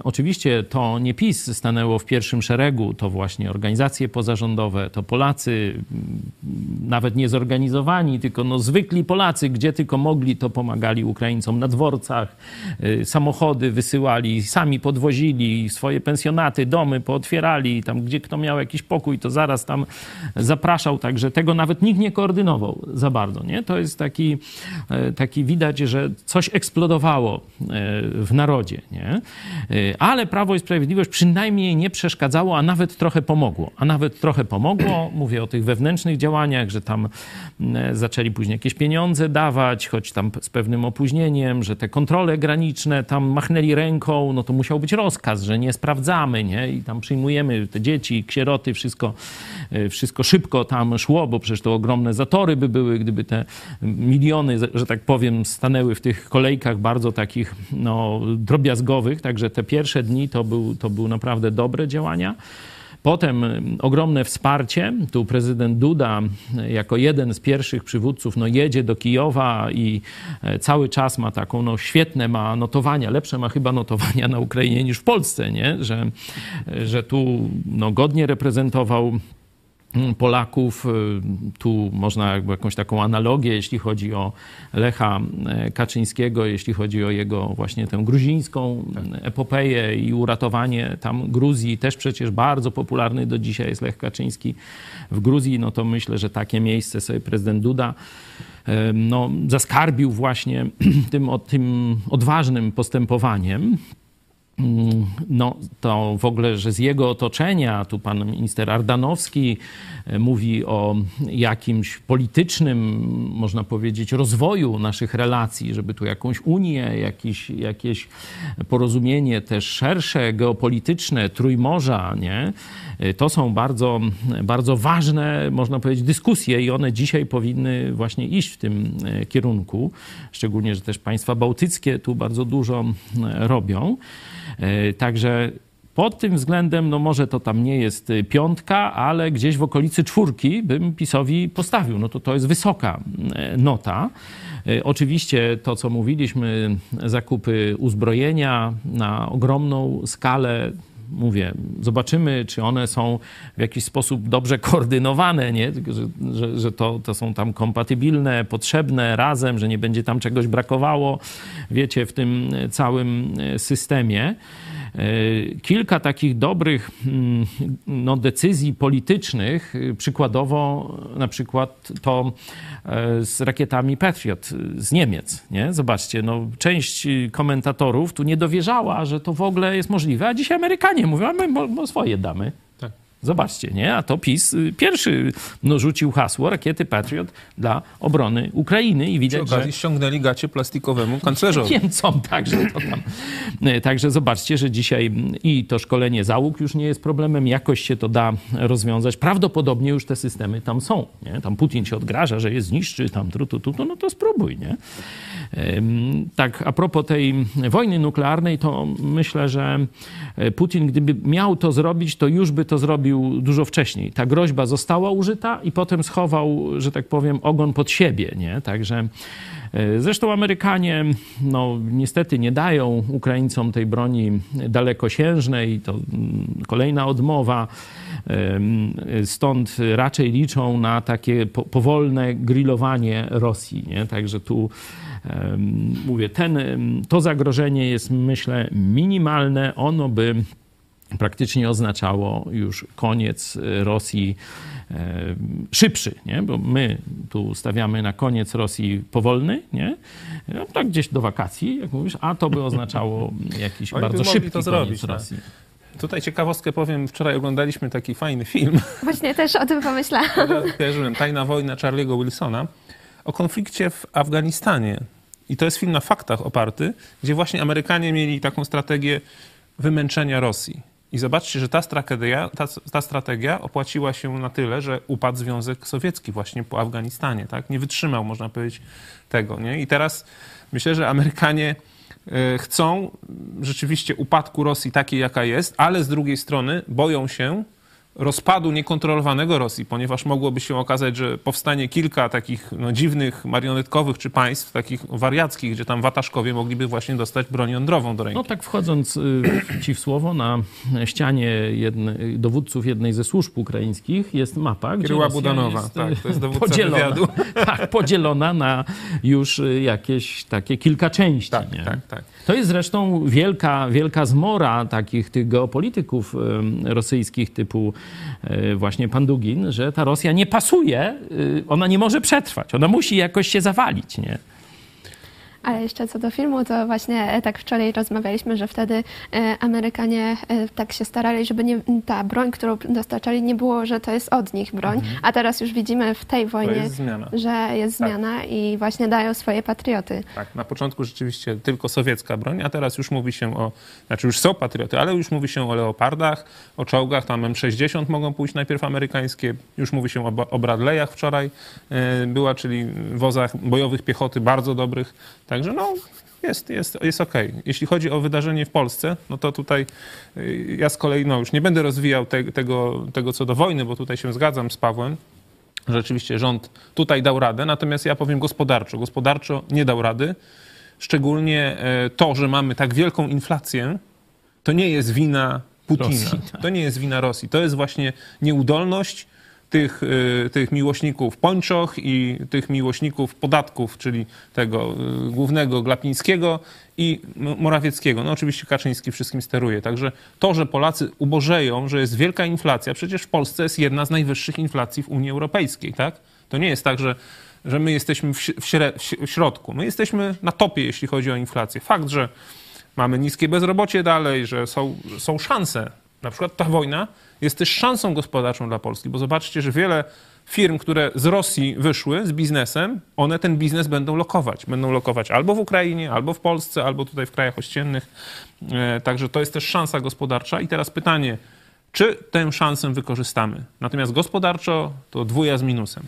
Oczywiście to nie PiS stanęło w pierwszym szeregu, to właśnie organizacje pozarządowe, to Polacy, nawet nie zorganizowani, tylko no, zwykli Polacy, gdzie tylko mogli, to pomagali Ukraińcom na dworcach, samochody wysyłali, sami podwozili swoje pensjonaty, domy pootwierali, tam gdzie kto miał jakiś pokój, to zaraz tam zapraszał, także tego nawet nikt nie koordynował za bardzo, nie? To jest taki, e, taki widać, że coś eksplodowało w narodzie, nie? E, ale Prawo i Sprawiedliwość przynajmniej nie przeszkadzało, a nawet trochę pomogło. A nawet trochę pomogło, [clears throat] mówię o tych wewnętrznych działaniach, że tam zaczęli później jakieś pieniądze dawać, choć tam z pewnym opóźnieniem, że te kontrole graniczne tam machnęli ręką, no to musiał być rozkaz, że nie sprawdzamy, nie? I tam przyjmujemy te dzieci, ksieroty, wszystko, wszystko szybko tam szło, bo przecież to ogromne zatory by były, gdyby te miliony, że tak powiem, stanęły w tych kolejkach bardzo takich no, drobiazgowych. Także te pierwsze dni to był, to był naprawdę dobre działania. Potem ogromne wsparcie. Tu prezydent Duda jako jeden z pierwszych przywódców no, jedzie do Kijowa i e, cały czas ma taką, no świetne ma notowania, lepsze ma chyba notowania na Ukrainie niż w Polsce, nie? Że, że tu no, godnie reprezentował Mm, Polaków. Y, tu można jakby jakąś taką analogię, jeśli chodzi o Lecha e, Kaczyńskiego, jeśli chodzi o jego właśnie tę gruzińską epopeję i uratowanie tam Gruzji. Też przecież bardzo popularny do dzisiaj jest Lech Kaczyński w Gruzji. No to myślę, że takie miejsce sobie prezydent Duda e, no, zaskarbił właśnie [clears throat] tym, tym odważnym postępowaniem. Mm, no, to w ogóle, że z jego otoczenia, tu pan minister Ardanowski e, mówi o jakimś politycznym, można powiedzieć, rozwoju naszych relacji, żeby tu jakąś unię, jakieś, jakieś porozumienie też szersze, geopolityczne, trójmorza, nie? E, to są bardzo, bardzo ważne, można powiedzieć, dyskusje i one dzisiaj powinny właśnie iść w tym e, kierunku. Szczególnie, że też państwa bałtyckie tu bardzo dużo robią. E, także pod tym względem, no może to tam nie jest y, piątka, ale gdzieś w okolicy czwórki bym PiSowi postawił. No to to jest wysoka nota. Oczywiście to, co mówiliśmy, zakupy uzbrojenia na ogromną skalę, mówię, zobaczymy, czy one są w jakiś sposób dobrze koordynowane, nie? że, że, że to, to są tam kompatybilne, potrzebne razem, że nie będzie tam czegoś brakowało, wiecie, w tym całym systemie. E, kilka takich dobrych mm, no, decyzji politycznych, y, przykładowo na przykład to e, z rakietami Patriot z Niemiec. Nie? Zobaczcie, no, część komentatorów tu nie dowierzała, że to w ogóle jest możliwe, a dzisiaj Amerykanie mówią, a my swoje damy. Zobaczcie, nie? A to PiS y, pierwszy no, rzucił hasło rakiety Patriot dla obrony Ukrainy i widać, Przy okazji że... ściągnęli gacie plastikowemu kanclerzowi. Niemcom [laughs] także to tam. Y, także zobaczcie, że dzisiaj i to szkolenie załóg już nie jest problemem, jakoś się to da rozwiązać. Prawdopodobnie już te systemy tam są, nie? Tam Putin się odgraża, że je zniszczy, tam tu, tu, tu, no to spróbuj, nie? Tak, a propos tej wojny nuklearnej, to myślę, że Putin, gdyby miał to zrobić, to już by to zrobił dużo wcześniej. Ta groźba została użyta i potem schował, że tak powiem, ogon pod siebie, nie? Także e, Zresztą Amerykanie no, niestety nie dają Ukraińcom tej broni dalekosiężnej, to mm, kolejna odmowa. Stąd raczej liczą na takie powolne grillowanie Rosji. Nie? Także tu mówię, ten, to zagrożenie jest myślę minimalne. Ono by praktycznie oznaczało już koniec Rosji szybszy, nie? bo my tu stawiamy na koniec Rosji powolny, nie? No, tak gdzieś do wakacji, jak mówisz, a to by oznaczało jakiś Oni bardzo szybki to koniec zrobić, tak. Rosji. Tutaj ciekawostkę powiem, wczoraj oglądaliśmy taki fajny film. Właśnie też o tym pomyślałam. [laughs] Kojarzyłem, Tajna wojna Charlie'ego Wilsona o konflikcie w Afganistanie. I to jest film na faktach oparty, gdzie właśnie Amerykanie mieli taką strategię wymęczenia Rosji. I zobaczcie, że ta strategia, ta, ta, strategia opłaciła się na tyle, że upadł Związek Sowiecki właśnie po Afganistanie. Tak? Nie wytrzymał, można powiedzieć, tego. Nie? I teraz myślę, że Amerykanie e, chcą rzeczywiście upadku Rosji takiej, jaka jest, ale z drugiej strony boją się rozpadu niekontrolowanego Rosji, ponieważ mogłoby się okazać, że powstanie kilka takich no, dziwnych, marionetkowych czy państw, takich wariackich, gdzie tam wataszkowie mogliby właśnie dostać broń jądrową do ręki. No tak wchodząc y, ci w słowo, na ścianie jedne, dowódców jednej ze służb ukraińskich jest mapa, gdzie Rosja Budanowa, jest, tak, to jest dowódca podzielona, wywiadu. [laughs] tak, podzielona na już y, jakieś takie kilka części. Tak, nie? tak, tak. To jest zresztą wielka, wielka zmora takich tych geopolityków rosyjskich typu y, właśnie pan Dugin, że ta Rosja nie pasuje, y, ona nie może przetrwać, ona musi jakoś się zawalić, nie? Ale jeszcze co do filmu, to właśnie e, tak wczoraj rozmawialiśmy, że wtedy e, Amerykanie e, tak się starali, żeby nie, ta broń, którą dostarczali, nie było, że to jest od nich broń. A teraz już widzimy w tej wojnie, jest że jest Tak. zmiana i właśnie dają swoje patrioty. Tak, na początku rzeczywiście tylko sowiecka broń, a teraz już mówi się o, znaczy już są patrioty, ale już mówi się o leopardach, o czołgach, tam M60 mogą pójść najpierw amerykańskie, już mówi się o, o Bradleyach wczoraj była, czyli wozach bojowych piechoty bardzo dobrych, także no jest, jest, jest okej. Jeśli chodzi o wydarzenie w Polsce, no to tutaj y, ja z kolei no, już nie będę rozwijał te, tego, tego co do wojny, bo tutaj się zgadzam z Pawłem, Rzeczywiście rząd tutaj dał radę, natomiast ja powiem gospodarczo. Gospodarczo nie dał rady. Szczególnie e, to, że mamy tak wielką inflację, to nie jest wina Putina. Rosji, tak. To nie jest wina Rosji. To jest właśnie nieudolność tych, e, tych miłośników pończoch i tych miłośników podatków, czyli tego e, głównego Glapińskiego i Morawieckiego. No oczywiście Kaczyński wszystkim steruje. Także to, że Polacy ubożeją, że jest wielka inflacja, przecież w Polsce jest jedna z najwyższych inflacji w Unii Europejskiej, tak? To nie jest tak, że, że my jesteśmy w, w środku. My jesteśmy na topie, jeśli chodzi o inflację. Fakt, że mamy niskie bezrobocie dalej, że są, są szanse. Na przykład ta wojna jest też szansą gospodarczą dla Polski, bo zobaczcie, że wiele firm, które z Rosji wyszły z biznesem, one ten biznes będą lokować. Będą lokować albo w Ukrainie, albo w Polsce, albo tutaj w krajach ościennych. E, Także to jest też szansa gospodarcza. I teraz pytanie, czy tę szansę wykorzystamy? Natomiast gospodarczo to dwuja z minusem.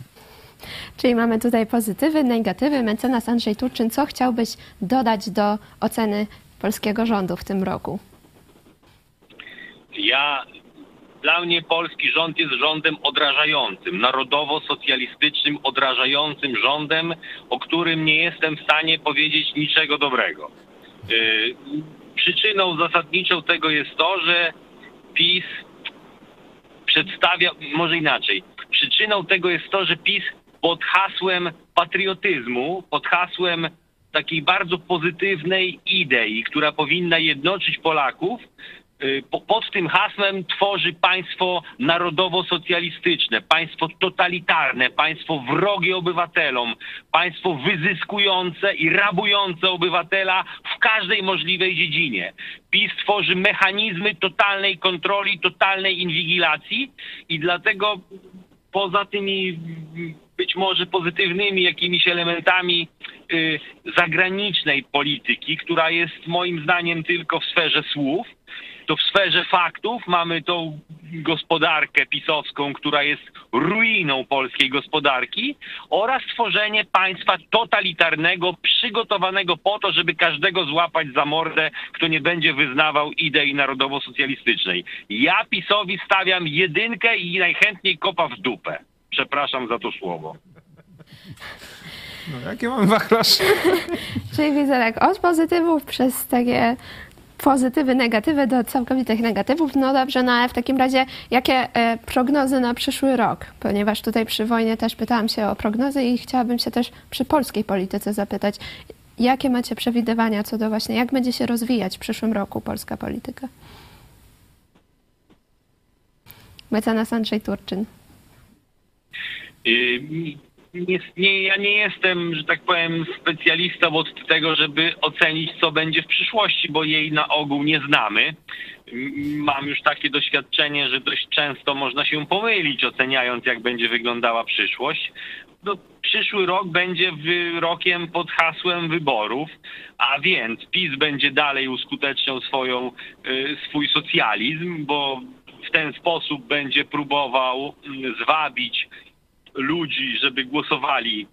Czyli mamy tutaj pozytywy, negatywy. Mecenas Andrzej Turczyn, co chciałbyś dodać do oceny polskiego rządu w tym roku? Ja, dla mnie polski rząd jest rządem odrażającym, narodowo-socjalistycznym, odrażającym rządem, o którym nie jestem w stanie powiedzieć niczego dobrego. Yy, przyczyną zasadniczą tego jest to, że PiS przedstawia, może inaczej, przyczyną tego jest to, że PiS pod hasłem patriotyzmu, pod hasłem takiej bardzo pozytywnej idei, która powinna jednoczyć Polaków, po- pod tym hasłem tworzy państwo narodowo-socjalistyczne, państwo totalitarne, państwo wrogie obywatelom, państwo wyzyskujące i rabujące obywatela w każdej możliwej dziedzinie. PiS tworzy mechanizmy totalnej kontroli, totalnej inwigilacji i dlatego poza tymi być może pozytywnymi jakimiś elementami y, zagranicznej polityki, która jest moim zdaniem tylko w sferze słów, to w sferze faktów mamy tą gospodarkę pisowską, która jest ruiną polskiej gospodarki oraz tworzenie państwa totalitarnego, przygotowanego po to, żeby każdego złapać za mordę, kto nie będzie wyznawał idei narodowo-socjalistycznej. Ja PiSowi stawiam jedynkę i najchętniej kopa w dupę. Przepraszam za to słowo. No, jakie mam wachlarz? [laughs] Czyli widzę tak od pozytywów przez takie pozytywy, negatywy do całkowitych negatywów. No dobrze, no ale w takim razie jakie e, prognozy na przyszły rok? Ponieważ tutaj przy wojnie też pytałam się o prognozy i chciałabym się też przy polskiej polityce zapytać, jakie macie przewidywania co do właśnie, jak będzie się rozwijać w przyszłym roku polska polityka? Mecenas Andrzej Turczyn. Nie, nie, ja nie jestem, że tak powiem, specjalistą od tego, żeby ocenić, co będzie w przyszłości, bo jej na ogół nie znamy. Mam już takie doświadczenie, że dość często można się pomylić, oceniając, jak będzie wyglądała przyszłość. No, przyszły rok będzie rokiem pod hasłem wyborów, a więc PiS będzie dalej uskuteczniał swoją, y, swój socjalizm, bo w ten sposób będzie próbował mm, zwabić ludzi, żeby głosowali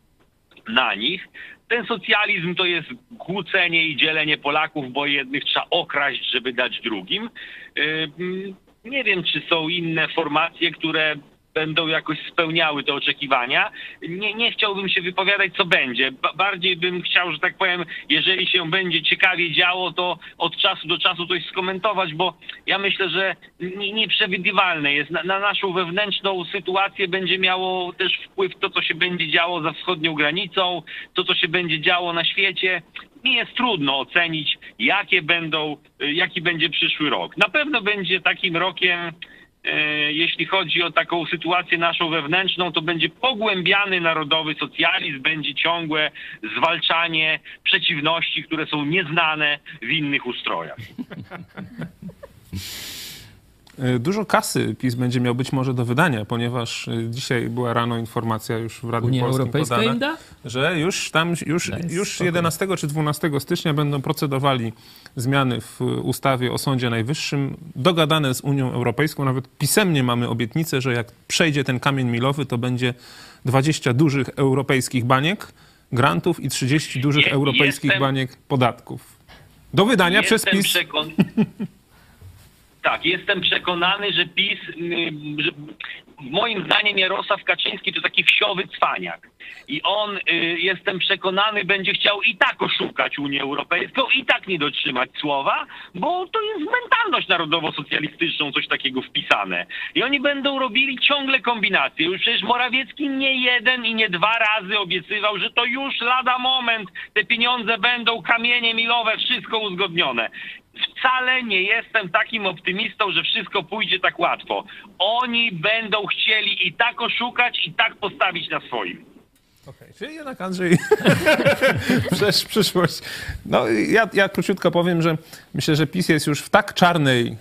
na nich. Ten socjalizm to jest kłócenie i dzielenie Polaków, bo jednych trzeba okraść, żeby dać drugim. Nie wiem, czy są inne formacje, które będą jakoś spełniały te oczekiwania. Nie, nie chciałbym się wypowiadać, co będzie. Ba bardziej bym chciał, że tak powiem, jeżeli się będzie ciekawie działo, to od czasu do czasu coś skomentować, bo ja myślę, że nieprzewidywalne jest. Na, na naszą wewnętrzną sytuację będzie miało też wpływ to, co się będzie działo za wschodnią granicą, to, co się będzie działo na świecie mi jest trudno ocenić, jakie będą, jaki będzie przyszły rok. Na pewno będzie takim rokiem jeśli chodzi o taką sytuację naszą wewnętrzną, to będzie pogłębiany narodowy socjalizm, będzie ciągłe zwalczanie przeciwności, które są nieznane w innych ustrojach. [laughs] E, dużo kasy PiS będzie miał być może do wydania, ponieważ e, dzisiaj była rano informacja już w Radiu Unia Polskim Europejska podana, im da? że już tam już, już 11 czy 12 stycznia będą procedowali zmiany w ustawie o Sądzie Najwyższym, dogadane z Unią Europejską. Nawet pisemnie mamy obietnicę, że jak przejdzie ten kamień milowy, to będzie 20 dużych europejskich baniek grantów i 30 dużych Je, europejskich jestem, baniek podatków. Do wydania przez PiS. Przekon... [laughs] Tak, jestem przekonany, że PiS, że moim zdaniem Jarosław Kaczyński to taki wsiowy cwaniak. I on, y, jestem przekonany, będzie chciał i tak oszukać Unię Europejską, i tak nie dotrzymać słowa, bo to jest mentalność narodowo-socjalistyczną coś takiego wpisane. I oni będą robili ciągle kombinacje. Już przecież Morawiecki nie jeden i nie dwa razy obiecywał, że to już lada moment, te pieniądze będą kamienie milowe, wszystko uzgodnione wcale nie jestem takim optymistą, że wszystko pójdzie tak łatwo. Oni będą chcieli i tak oszukać, i tak postawić na swoim. Okay, czyli jednak Andrzej, [laughs] przecież przyszłość. No ja, ja króciutko powiem, że myślę, że PiS jest już w tak czarnej,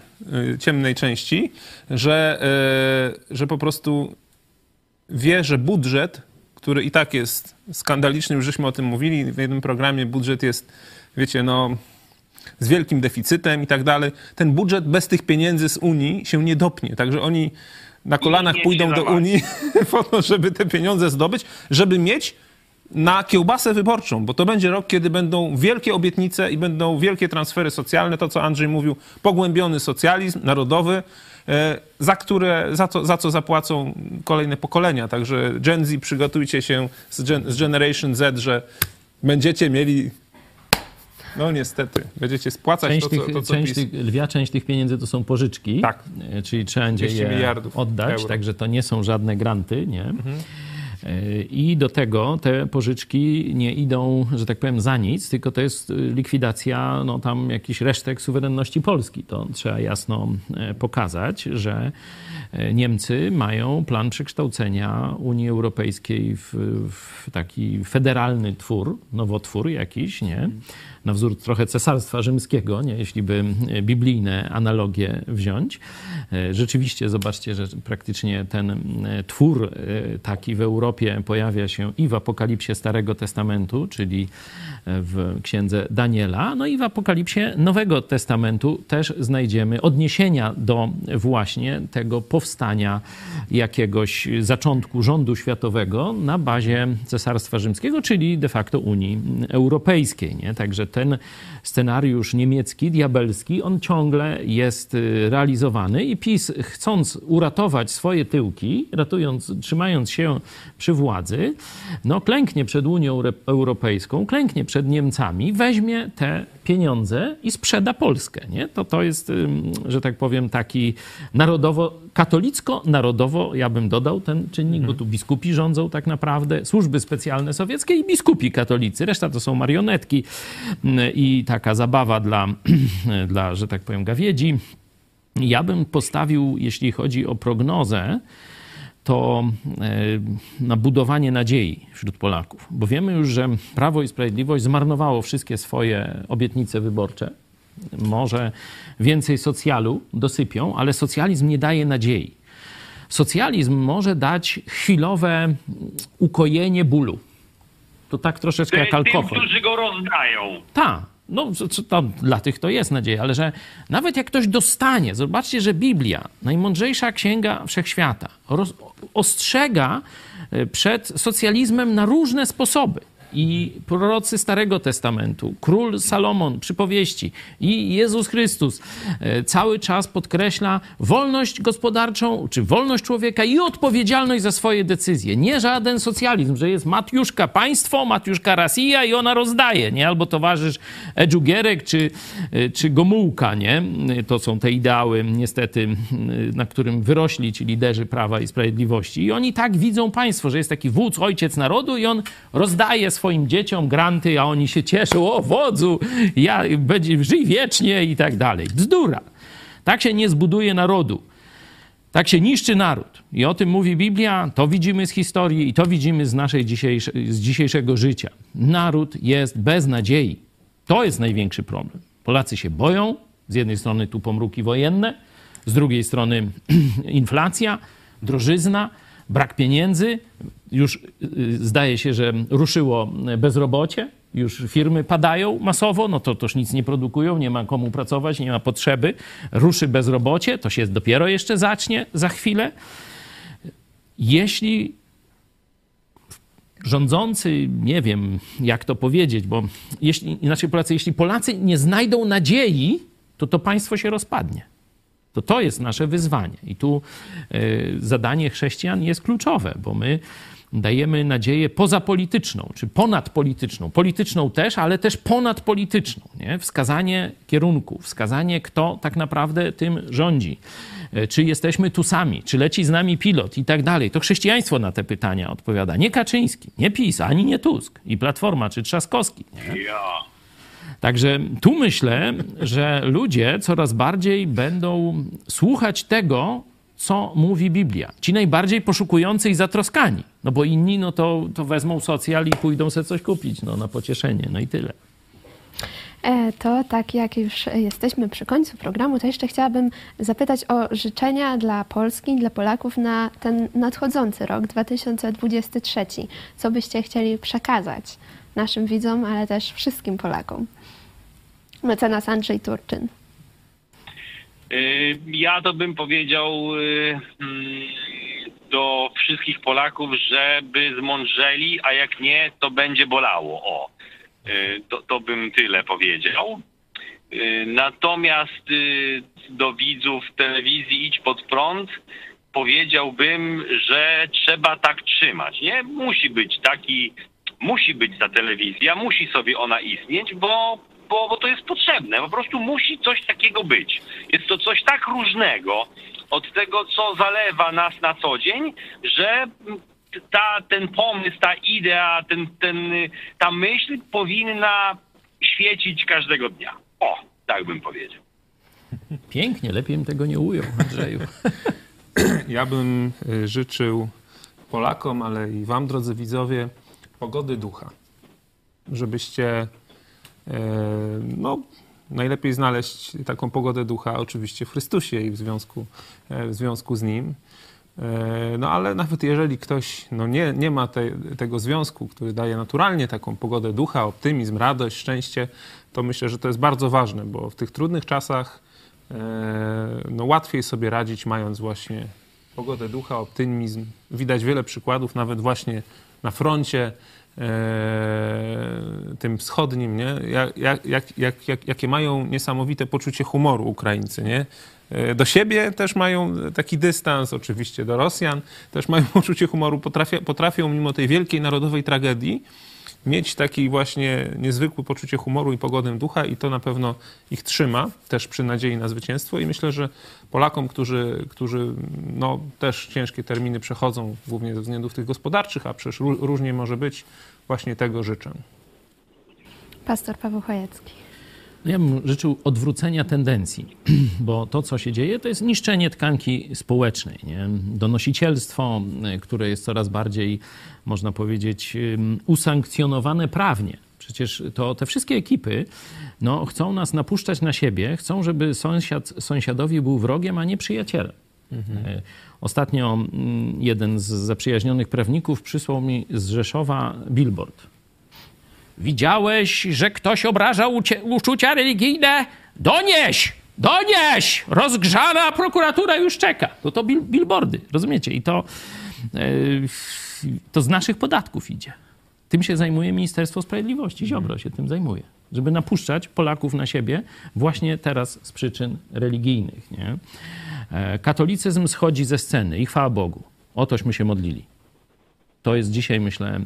y, ciemnej części, że, y, że po prostu wie, że budżet, który i tak jest skandaliczny, już żeśmy o tym mówili w jednym programie, budżet jest, wiecie, no z wielkim deficytem i tak dalej. Ten budżet bez tych pieniędzy z Unii się nie dopnie. Także oni na kolanach pójdą do Unii [laughs] po to, żeby te pieniądze zdobyć, żeby mieć na kiełbasę wyborczą, bo to będzie rok, kiedy będą wielkie obietnice i będą wielkie transfery socjalne, to co Andrzej mówił, pogłębiony socjalizm narodowy, e, za, które, za, co, za co zapłacą kolejne pokolenia. Także Gen Z, przygotujcie się z, gen, z Generation Z, że będziecie mieli no niestety, będziecie spłacać część to, tych, co, to, co część tych, Lwia część tych pieniędzy to są pożyczki, tak. E, czyli trzeba będzie je oddać, euro. także to nie są żadne granty, nie? Mhm. E, I do tego te pożyczki nie idą, że tak powiem, za nic, tylko to jest likwidacja no, tam jakichś resztek suwerenności Polski. To trzeba jasno e, pokazać, że Niemcy mają plan przekształcenia Unii Europejskiej w, w taki federalny twór, nowotwór jakiś, nie? Na wzór trochę cesarstwa rzymskiego, nie? jeśli by biblijne analogie wziąć. E, rzeczywiście zobaczcie, że praktycznie ten e, twór e, taki w Europie pojawia się i w Apokalipsie Starego Testamentu, czyli w księdze Daniela, no i w Apokalipsie Nowego Testamentu też znajdziemy odniesienia do właśnie tego powstania jakiegoś zaczątku rządu światowego na bazie Cesarstwa Rzymskiego, czyli de facto Unii Europejskiej. Nie? Także ten scenariusz niemiecki, diabelski, on ciągle jest y, realizowany i PiS, chcąc uratować swoje tyłki, ratując, trzymając się przy władzy, no klęknie przed Unią Europejską, klęknie przed Niemcami, weźmie te pieniądze i sprzeda Polskę. Nie? To, to jest, że tak powiem, taki narodowo, katolicko-narodowo, ja bym dodał ten czynnik, bo tu biskupi rządzą tak naprawdę, służby specjalne sowieckie i biskupi katolicy. Reszta to są marionetki i taka zabawa dla, [clears throat] dla że tak powiem, gawiedzi. Ja bym postawił, jeśli chodzi o prognozę, to e, na budowanie nadziei wśród Polaków. Bo wiemy już, że Prawo i Sprawiedliwość zmarnowało wszystkie swoje obietnice wyborcze. Może więcej socjalu dosypią, ale socjalizm nie daje nadziei. Socjalizm może dać chwilowe ukojenie bólu. To tak troszeczkę jak alkohol. Tym, którzy go rozdają. Tak. No, dla tych to jest nadzieja, ale że nawet jak ktoś dostanie, zobaczcie, że Biblia, najmądrzejsza księga wszechświata, ostrzega e, przed socjalizmem na różne sposoby. I prorocy Starego Testamentu, król Salomon, przypowieści i Jezus Chrystus e, cały czas podkreśla wolność gospodarczą, czy wolność człowieka i odpowiedzialność za swoje decyzje. Nie żaden socjalizm, że jest Matiuszka państwo, Matiuszka Rosja i ona rozdaje, nie? Albo towarzysz Edżugierek czy, e, czy Gomułka, nie? To są te ideały, niestety, na którym wyrośli ci liderzy Prawa i Sprawiedliwości. I oni tak widzą państwo, że jest taki wódz, ojciec narodu i on rozdaje swoim dzieciom granty, a oni się cieszą, o wodzu, ja, będzie, żyj wiecznie i tak dalej. Bzdura. Tak się nie zbuduje narodu. Tak się niszczy naród. I o tym mówi Biblia, to widzimy z historii i to widzimy z, naszej dzisiejsze, z dzisiejszego życia. Naród jest bez nadziei. To jest największy problem. Polacy się boją, z jednej strony tu pomruki wojenne, z drugiej strony [clears throat] inflacja, drożyzna, brak pieniędzy. Już y, zdaje się, że ruszyło bezrobocie, już firmy padają masowo, no to toż nic nie produkują, nie ma komu pracować, nie ma potrzeby. Ruszy bezrobocie, to się dopiero jeszcze zacznie za chwilę. Jeśli rządzący, nie wiem jak to powiedzieć, bo jeśli, inaczej Polacy, jeśli Polacy nie znajdą nadziei, to to państwo się rozpadnie. To to jest nasze wyzwanie. I tu y, zadanie chrześcijan jest kluczowe, bo my dajemy nadzieję pozapolityczną, czy ponadpolityczną. Polityczną też, ale też ponadpolityczną. Nie? Wskazanie kierunku, wskazanie, kto tak naprawdę tym rządzi. Y, czy jesteśmy tu sami, czy leci z nami pilot i tak dalej. To chrześcijaństwo na te pytania odpowiada. Nie Kaczyński, nie PiS, ani nie Tusk, i Platforma, czy Trzaskowski. Nie? Także tu myślę, że ludzie coraz bardziej będą słuchać tego, co mówi Biblia. Ci najbardziej poszukujący i zatroskani. No bo inni, no to, to wezmą socjal i pójdą sobie coś kupić, no na pocieszenie, no i tyle. E, to tak jak już jesteśmy przy końcu programu, to jeszcze chciałabym zapytać o życzenia dla Polski, dla Polaków na ten nadchodzący rok 2023. Co byście chcieli przekazać naszym widzom, ale też wszystkim Polakom? Mecenas Andrzej Turczyn. Y, ja to bym powiedział y, do wszystkich Polaków, żeby zmądrzeli, a jak nie, to będzie bolało. O, y, to, to bym tyle powiedział. Natomiast do widzów telewizji Idź Pod Prąd powiedziałbym, że trzeba tak trzymać. Nie musi być taki, musi być ta telewizja, musi sobie ona istnieć, bo bo, bo to jest potrzebne. Po prostu musi coś takiego być. Jest to coś tak różnego od tego, co zalewa nas na co dzień, że ta, ten pomysł, ta idea, ten, ten, ta myśl powinna świecić każdego dnia. O, tak bym powiedział. Pięknie, lepiej bym tego nie ujął, Andrzeju. [clears throat] Ja bym y, życzył Polakom, ale i wam, drodzy widzowie, pogody ducha. Żebyście no, najlepiej znaleźć taką pogodę ducha oczywiście w Chrystusie i w związku, e, w związku z Nim. E, no ale nawet jeżeli ktoś no nie, nie ma te, tego związku, który daje naturalnie taką pogodę ducha, optymizm, radość, szczęście, to myślę, że to jest bardzo ważne, bo w tych trudnych czasach no, łatwiej sobie radzić, mając właśnie pogodę ducha, optymizm. Widać wiele przykładów, nawet właśnie na froncie, E, tym wschodnim, nie? Jak, jak, jak, jak, jakie mają niesamowite poczucie humoru Ukraińcy, nie? E, do siebie też mają taki dystans, oczywiście do Rosjan też mają [laughs] poczucie humoru, potrafią, potrafią mimo tej wielkiej narodowej tragedii mieć taki właśnie niezwykły poczucie humoru i pogodę ducha i to na pewno ich trzyma też przy nadziei na zwycięstwo i myślę, że Polakom, którzy, którzy no, też ciężkie terminy przechodzą, głównie ze względów tych gospodarczych, a przecież różnie może być, właśnie tego życzę. Pastor Paweł Chojecki. Ja bym życzył odwrócenia tendencji, [clears throat] bo to, co się dzieje, to jest niszczenie tkanki społecznej. Nie? Donosicielstwo, które jest coraz bardziej, można powiedzieć, usankcjonowane prawnie. Przecież to te wszystkie ekipy no, chcą nas napuszczać na siebie, chcą, żeby sąsiad sąsiadowi był wrogiem, a nie przyjacielem. Mhm. E, ostatnio jeden z zaprzyjaźnionych prawników przysłał mi z Rzeszowa billboard Widziałeś, że ktoś obraża uczucia religijne? Donieś! Donieś! Rozgrzana prokuratura już czeka. To to billboardy, rozumiecie? I to, yy, to z naszych podatków idzie. Tym się zajmuje Ministerstwo Sprawiedliwości. Ziobro się tym zajmuje. Żeby napuszczać Polaków na siebie właśnie teraz z przyczyn religijnych. Nie? E, katolicyzm schodzi ze sceny i chwała Bogu. Otośmy się modlili. To jest dzisiaj, myślę,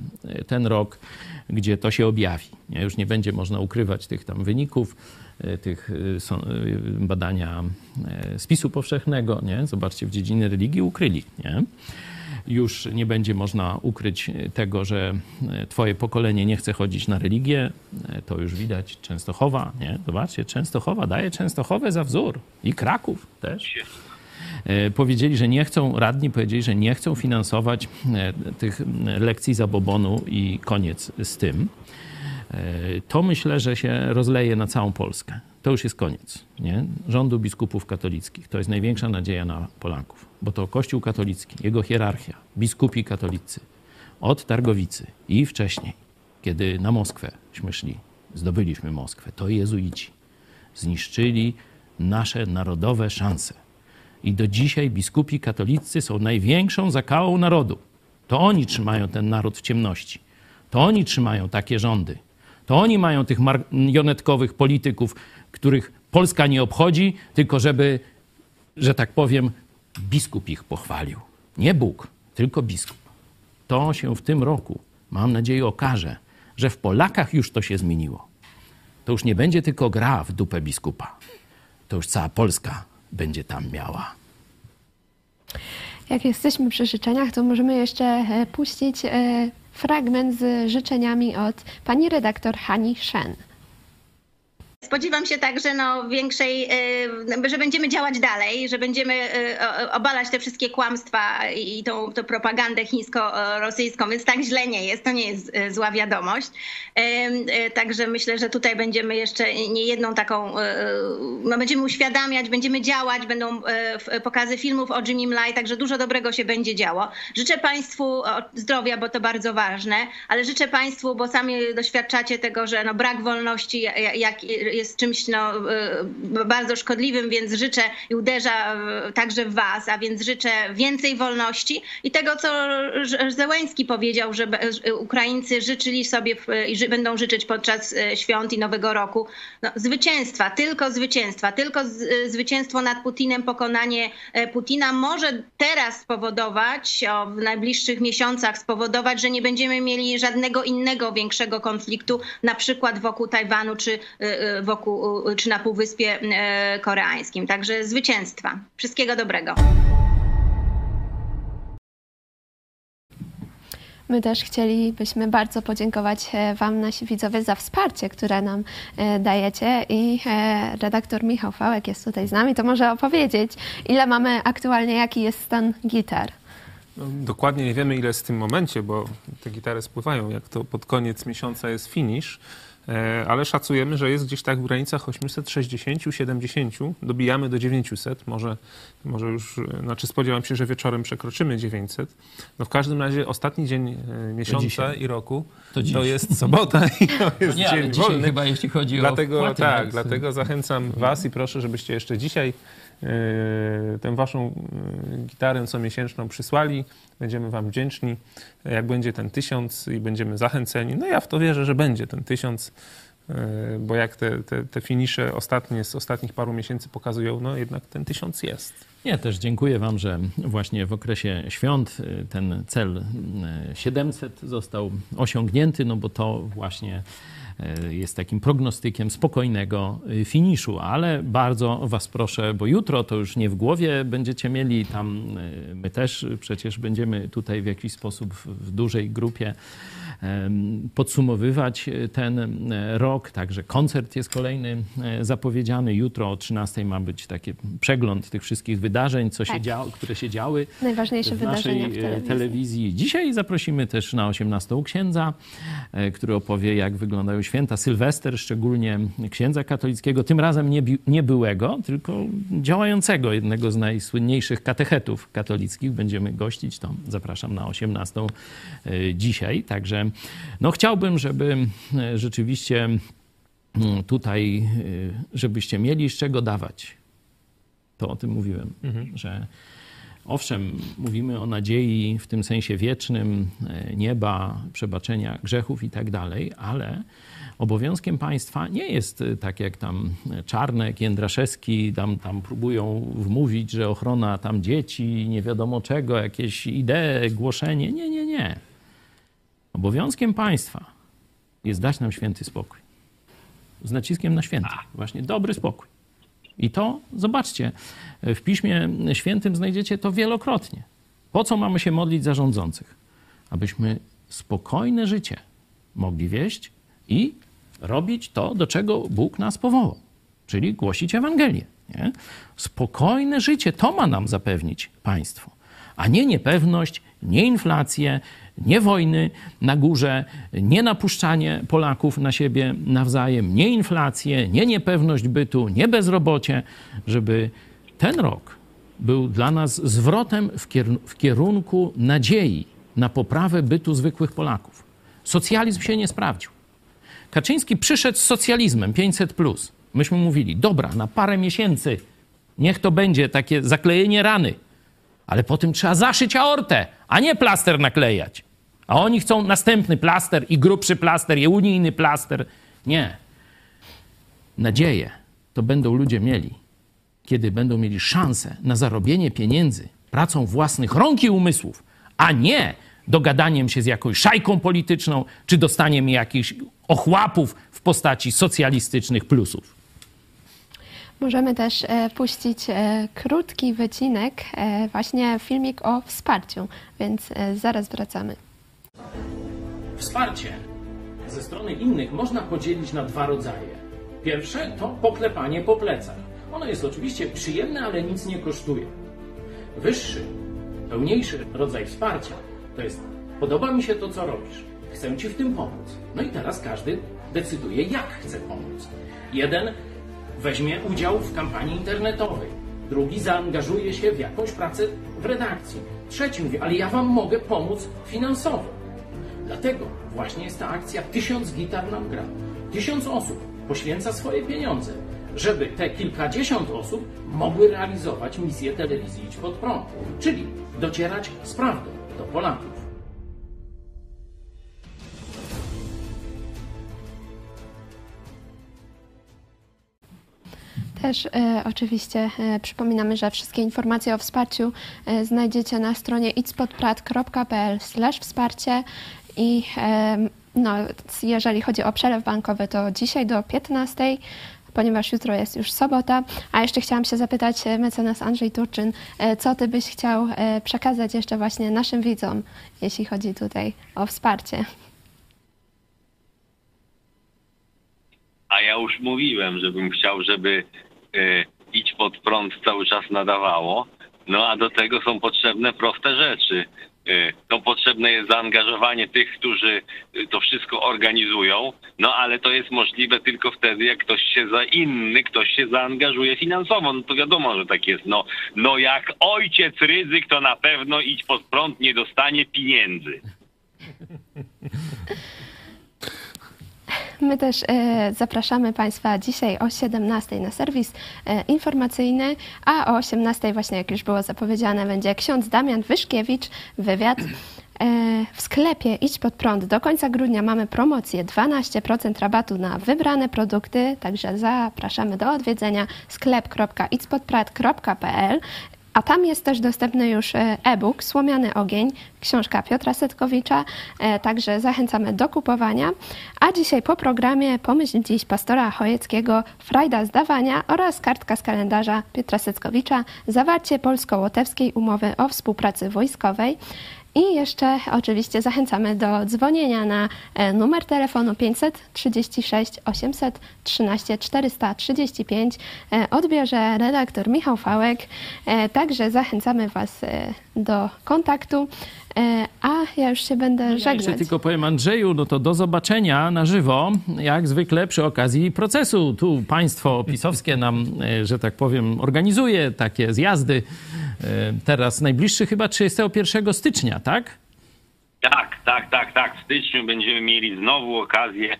ten rok, gdzie to się objawi. Już nie będzie można ukrywać tych tam wyników, e, tych e, badania spisu powszechnego. Nie? Zobaczcie, w dziedzinie religii ukryli. Nie? już nie będzie można ukryć tego, że twoje pokolenie nie chce chodzić na religię. To już widać. Częstochowa, nie? Zobaczcie, Częstochowa daje Częstochowę za wzór. I Kraków też. E, powiedzieli, że nie chcą, radni powiedzieli, że nie chcą finansować e, tych lekcji zabobonu i koniec z tym. E, to myślę, że się rozleje na całą Polskę. To już jest koniec nie? rządu biskupów katolickich. To jest największa nadzieja na Polaków, bo to Kościół katolicki, jego hierarchia, biskupi katolicy od Targowicy i wcześniej, kiedy na Moskwęśmy szli, zdobyliśmy Moskwę, to jezuici zniszczyli nasze narodowe szanse. I do dzisiaj biskupi katolicy są największą zakałą narodu. To oni trzymają ten naród w ciemności. To oni trzymają takie rządy. To oni mają tych marionetkowych polityków, których Polska nie obchodzi, tylko żeby, że tak powiem, biskup ich pochwalił. Nie Bóg, tylko biskup. To się w tym roku, mam nadzieję, okaże, że w Polakach już to się zmieniło. To już nie będzie tylko gra w dupę biskupa. To już cała Polska będzie tam miała. Jak jesteśmy przy życzeniach, to możemy jeszcze e, puścić e, fragment z życzeniami od pani redaktor Hani Shen. Spodziewam się także no, większej, y, że będziemy działać dalej, że będziemy y, obalać te wszystkie kłamstwa i tą, tą propagandę chińsko-rosyjską, więc tak źle nie jest, to nie jest y, zła wiadomość. Także myślę, że tutaj będziemy jeszcze nie jedną taką, no będziemy uświadamiać, będziemy działać, będą pokazy filmów o Jimmy Lai, także dużo dobrego się będzie działo. Życzę Państwu zdrowia, bo to bardzo ważne, ale życzę Państwu, bo sami doświadczacie tego, że no brak wolności, jak jest czymś no, y, bardzo szkodliwym, więc życzę i uderza także w was, a więc życzę więcej wolności i tego, co Zełęński powiedział, że Ukraińcy życzyli sobie i będą życzyć podczas y, świąt i Nowego Roku no, zwycięstwa, tylko zwycięstwa, tylko y, zwycięstwo nad Putinem, pokonanie Putina może teraz spowodować, o, w najbliższych miesiącach spowodować, że nie będziemy mieli żadnego innego większego konfliktu, na przykład wokół Tajwanu czy wokół, czy na Półwyspie e, Koreańskim. Także zwycięstwa. Wszystkiego dobrego. My też chcielibyśmy bardzo podziękować e, Wam, nasi widzowie, za wsparcie, które nam e, dajecie. I redaktor Michał Fałek jest tutaj z nami. To może opowiedzieć, ile mamy aktualnie, jaki jest stan gitar? No, dokładnie nie wiemy, ile jest w tym momencie, bo te gitary spływają. Jak to pod koniec miesiąca jest finish, ale szacujemy, że jest gdzieś tak w granicach 860-70, dobijamy do 900, może, może już, znaczy spodziewam się, że wieczorem przekroczymy 900. No w każdym razie ostatni dzień e, miesiąca i roku to, to, jest sobota i to [laughs] jest nie, dzień wolny. chyba jeśli chodzi dlatego, o wpłaty, Tak, więc... dlatego zachęcam was i proszę, żebyście jeszcze dzisiaj e, tę waszą gitarę co miesięczną przysłali. Będziemy Wam wdzięczni, jak będzie ten tysiąc i będziemy zachęceni. No ja w to wierzę, że będzie ten tysiąc, e, bo jak te, te, te finisze ostatnie z ostatnich paru miesięcy pokazują, no jednak ten tysiąc jest. Ja też dziękuję Wam, że właśnie w okresie świąt e, ten cel 700 e, został osiągnięty, no bo to właśnie E, jest takim prognostykiem spokojnego finiszu, ale bardzo Was proszę, bo jutro to już nie w głowie będziecie mieli, tam my też przecież będziemy tutaj w jakiś sposób w dużej grupie podsumowywać ten rok. Także koncert jest kolejny zapowiedziany. Jutro o 13 ma być taki przegląd tych wszystkich wydarzeń, co tak. się działo, które się działy Najważniejsze w naszej telewizji. telewizji. Dzisiaj zaprosimy też na 18 księdza, który opowie, jak wyglądają święta Sylwester, szczególnie księdza katolickiego, tym razem nie, nie byłego, tylko działającego, jednego z najsłynniejszych katechetów katolickich. Będziemy gościć, to zapraszam na 18 e, dzisiaj. Także no, chciałbym, żeby e, rzeczywiście tutaj, e, żebyście mieli z czego dawać. To o tym mówiłem, mhm. że Owszem, mówimy o nadziei w tym sensie wiecznym, e, nieba, przebaczenia grzechów i tak dalej, ale obowiązkiem państwa nie jest tak jak tam Czarnek, Jędraszewski tam, tam próbują wmówić, że ochrona tam dzieci, nie wiadomo czego, jakieś idee, głoszenie. Nie, nie, nie. Obowiązkiem państwa jest dać nam święty spokój. Z naciskiem na święty. Właśnie dobry spokój. I to, zobaczcie, w Piśmie Świętym znajdziecie to wielokrotnie. Po co mamy się modlić za rządzących? Abyśmy spokojne życie mogli wieść i robić to, do czego Bóg nas powołał, czyli głosić Ewangelię. Nie? Spokojne życie to ma nam zapewnić państwo, a nie niepewność, nie inflację, nie wojny na górze, nie napuszczanie Polaków na siebie nawzajem, nie inflację, nie niepewność bytu, nie bezrobocie, żeby ten rok był dla nas zwrotem w kierunku nadziei na poprawę bytu zwykłych Polaków. Socjalizm się nie sprawdził. Kaczyński przyszedł z socjalizmem 500. Myśmy mówili, dobra, na parę miesięcy niech to będzie takie zaklejenie rany, ale potem trzeba zaszyć aortę, a nie plaster naklejać. A oni chcą następny plaster i grubszy plaster i unijny plaster. Nie. Nadzieję to będą ludzie mieli, kiedy będą mieli szansę na zarobienie pieniędzy pracą własnych rąk i umysłów, a nie dogadaniem się z jakąś szajką polityczną czy dostaniem jakichś ochłapów w postaci socjalistycznych plusów. Możemy też e, puścić e, krótki wycinek, e, właśnie filmik o wsparciu, więc zaraz wracamy. Wsparcie ze strony innych można podzielić na dwa rodzaje. Pierwsze to poklepanie po plecach. Ono jest oczywiście przyjemne, ale nic nie kosztuje. Wyższy, pełniejszy rodzaj wsparcia to jest podoba mi się to, co robisz. Chcę ci w tym pomóc. No i teraz każdy decyduje, jak chce pomóc. Jeden weźmie udział w kampanii internetowej, drugi zaangażuje się w jakąś pracę w redakcji, trzeci mówi, ale ja wam mogę pomóc finansowo. Dlatego właśnie jest ta akcja Tysiąc gitar nam gra. Tysiąc osób poświęca swoje pieniądze, żeby te kilkadziesiąt osób mogły realizować misję telewizji Idź Pod Prąd, czyli docierać z prawdą do Polaków. Też e, oczywiście e, przypominamy, że wszystkie informacje o wsparciu e, znajdziecie na stronie itspodprat.pl wsparcie i no, jeżeli chodzi o przelew bankowy, to dzisiaj do 15 ponieważ jutro jest już sobota. A jeszcze chciałam się zapytać mecenas Andrzej Turczyn, co ty byś chciał przekazać jeszcze właśnie naszym widzom, jeśli chodzi tutaj o wsparcie? A ja już mówiłem, żebym chciał, żeby Idź Pod Prąd cały czas nadawało. No a do tego są potrzebne proste rzeczy. Y, no potrzebne jest zaangażowanie tych, którzy y, to wszystko organizują, no ale to jest możliwe tylko wtedy, jak ktoś się za inny, ktoś się zaangażuje finansowo. No to wiadomo, że tak jest. No, no jak ojciec ryzyk, to na pewno idź pod prąd nie dostanie pieniędzy. [laughs] My też e, zapraszamy Państwa dzisiaj o 17 na serwis e, informacyjny, a o 18 właśnie, jak już było zapowiedziane, będzie ksiądz Damian Wyszkiewicz, wywiad. E, w sklepie Idź Pod Prąd do końca grudnia mamy promocję 12% rabatu na wybrane produkty, także zapraszamy do odwiedzenia sklep.idźpodprad.pl a tam jest też dostępny już e, e-book Słomiany ogień, książka Piotra Setkowicza, e, także zachęcamy do kupowania. A dzisiaj po programie Pomyśl dziś pastora Chojeckiego Frajda zdawania oraz kartka z kalendarza Piotra Setkowicza, zawarcie polsko-łotewskiej umowy o współpracy wojskowej. I jeszcze oczywiście zachęcamy do dzwonienia na e, numer telefonu 536 813 435. Odbierze redaktor Michał Fałek. E, także zachęcamy Was e, do kontaktu. A ja już się będę ja żegnać. Jeszcze tylko powiem Andrzeju, no to do zobaczenia na żywo, jak zwykle przy okazji procesu. Tu państwo pisowskie nam, że tak powiem, organizuje takie zjazdy teraz najbliższy chyba 31 stycznia, tak? Tak, tak, tak, tak. W styczniu będziemy mieli znowu okazję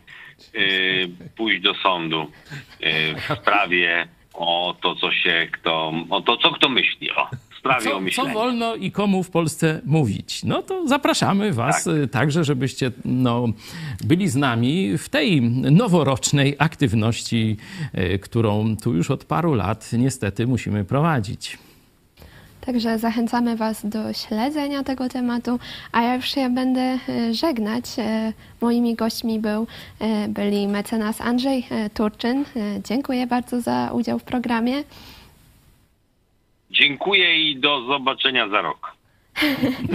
y, pójść do sądu y, w sprawie o to, co się kto, o to, co kto myśli. O, co. Co wolno i komu w Polsce mówić? No to zapraszamy Was tak. także, żebyście no, byli z nami w tej noworocznej aktywności, którą tu już od paru lat niestety musimy prowadzić. Także zachęcamy Was do śledzenia tego tematu, a ja już się będę e, żegnać. E, moimi gośćmi był, e, byli mecenas Andrzej Turczyn. Dziękuję bardzo za udział w programie. Dziękuję i do zobaczenia za rok.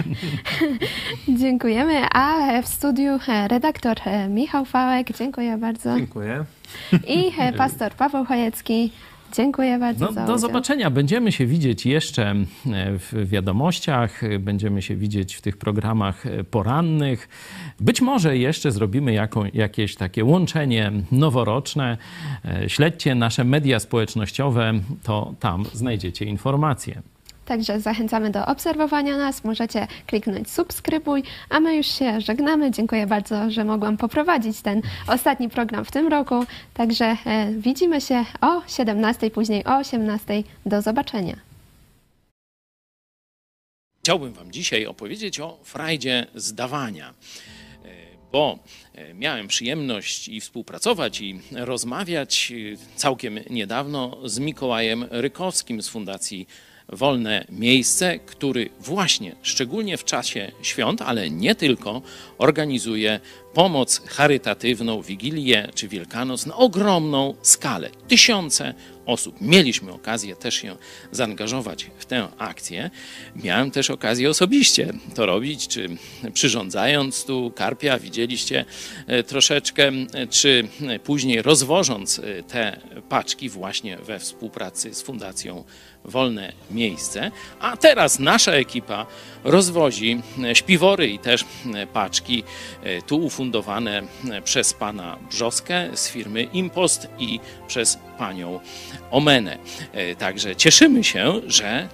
[laughs] Dziękujemy. A w studiu redaktor Michał Fałek. Dziękuję bardzo. Dziękuję. I pastor Paweł Chojecki. Dziękuję bardzo. No, do zobaczenia. Będziemy się widzieć jeszcze e, w wiadomościach, będziemy się widzieć w tych programach e, porannych. Być może jeszcze zrobimy jaką, jakieś takie łączenie noworoczne. E, śledźcie nasze media społecznościowe, to tam znajdziecie informacje. Także zachęcamy do obserwowania nas. Możecie kliknąć subskrybuj, a my już się żegnamy. Dziękuję bardzo, że mogłam poprowadzić ten ostatni program w tym roku. Także e, widzimy się o 17, później o 18. Do zobaczenia. Chciałbym Wam dzisiaj opowiedzieć o frajdzie zdawania e, bo e, miałem przyjemność i współpracować i rozmawiać całkiem niedawno z Mikołajem Rykowskim z Fundacji wolne miejsce, który właśnie, szczególnie w czasie świąt, ale nie tylko, organizuje pomoc charytatywną, Wigilię czy Wielkanoc na ogromną skalę. Tysiące osób. Mieliśmy okazję też się zaangażować w tę akcję. Miałem też okazję osobiście to robić, czy przyrządzając tu karpia, widzieliście e, troszeczkę, czy później rozwożąc e, te paczki właśnie we współpracy z Fundacją wolne miejsce. A teraz nasza ekipa rozwozi śpiwory i też paczki e, tu ufundowane przez pana Brzoskę z firmy Impost i przez panią Omenę. E, także cieszymy się, że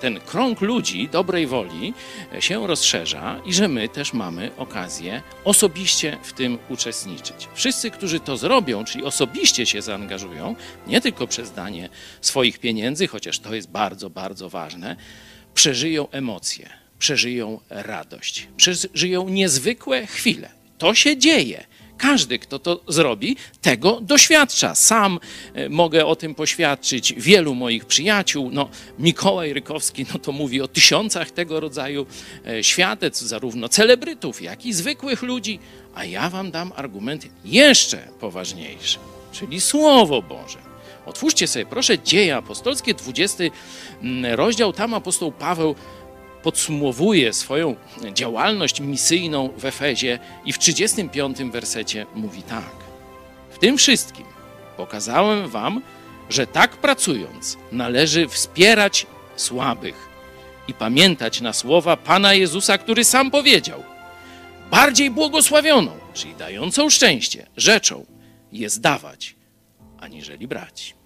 ten krąg ludzi dobrej woli się rozszerza i że my też mamy okazję osobiście w tym uczestniczyć. Wszyscy, którzy to zrobią, czyli osobiście się zaangażują, nie tylko przez danie swoich pieniędzy, chociaż to jest bardzo, bardzo ważne, przeżyją emocje, przeżyją radość, przeżyją niezwykłe chwile. To się dzieje. Każdy, kto to zrobi, tego doświadcza. Sam e, mogę o tym poświadczyć. Wielu moich przyjaciół, no Mikołaj Rykowski, no to mówi o tysiącach tego rodzaju e, świadectw, zarówno celebrytów, jak i zwykłych ludzi. A ja wam dam argument jeszcze poważniejszy, czyli Słowo Boże. Otwórzcie sobie proszę Dzieje Apostolskie, 20 mm, rozdział. Tam apostoł Paweł podsumowuje swoją działalność misyjną w Efezie i w 35 wersecie mówi tak. W tym wszystkim pokazałem wam, że tak pracując należy wspierać słabych i pamiętać na słowa Pana Jezusa, który sam powiedział: Bardziej błogosławioną, czyli dającą szczęście, rzeczą jest dawać, aniżeli brać.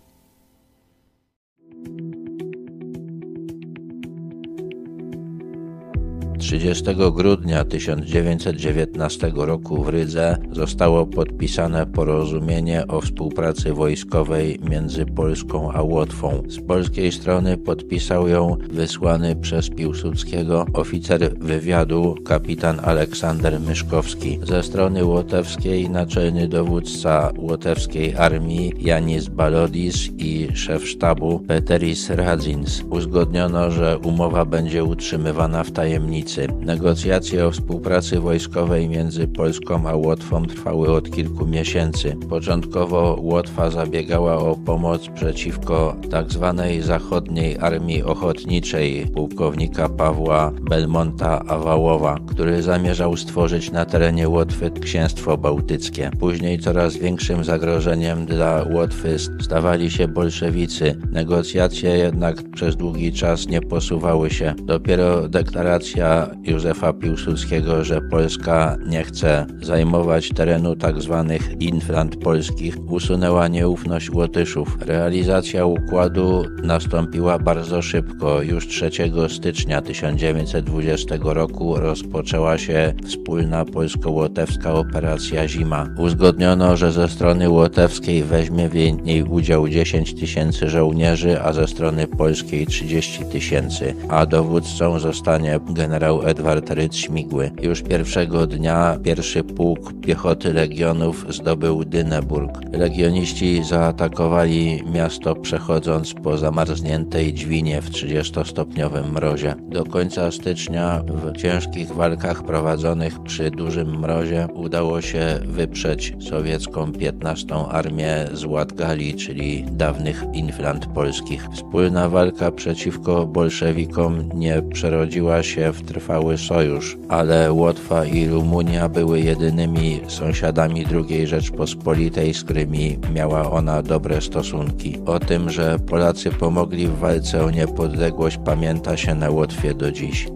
30 grudnia 1919 roku w Rydze zostało podpisane porozumienie o współpracy wojskowej między Polską a Łotwą. Z polskiej strony podpisał ją wysłany przez Piłsudskiego oficer wywiadu kapitan Aleksander Myszkowski. Ze strony łotewskiej naczelny dowódca łotewskiej armii Janis Balodis i szef sztabu Peteris Radzins. Uzgodniono, że umowa będzie utrzymywana w tajemnicy Negocjacje o współpracy wojskowej między Polską a Łotwą trwały od kilku miesięcy. Początkowo Łotwa zabiegała o pomoc przeciwko tzw. Tak zachodniej armii ochotniczej pułkownika Pawła Belmonta Awałowa, który zamierzał stworzyć na terenie Łotwy księstwo bałtyckie. Później coraz większym zagrożeniem dla Łotwy stawali się bolszewicy. Negocjacje jednak przez długi czas nie posuwały się. Dopiero deklaracja Józefa Piłsudskiego, że Polska nie chce zajmować terenu tzw. Tak inflant polskich, usunęła nieufność Łotyszów. Realizacja układu nastąpiła bardzo szybko. Już 3 stycznia 1920 roku rozpoczęła się wspólna polsko-łotewska operacja Zima. Uzgodniono, że ze strony łotewskiej weźmie w niej udział 10 tysięcy żołnierzy, a ze strony polskiej 30 tysięcy, a dowódcą zostanie generał Edward Rydz Śmigły. Już pierwszego dnia pierwszy pułk piechoty legionów zdobył Dyneburg. Legioniści zaatakowali miasto przechodząc po zamarzniętej dźwinie w 30-stopniowym mrozie. Do końca stycznia w ciężkich walkach prowadzonych przy dużym mrozie udało się wyprzeć sowiecką 15 armię z Łatgali, czyli dawnych inflant polskich. Wspólna walka przeciwko bolszewikom nie przerodziła się w trwały sojusz, ale Łotwa i Rumunia były jedynymi sąsiadami II Rzeczpospolitej, z którymi miała ona dobre stosunki. O tym, że Polacy pomogli w walce o niepodległość pamięta się na Łotwie do dziś.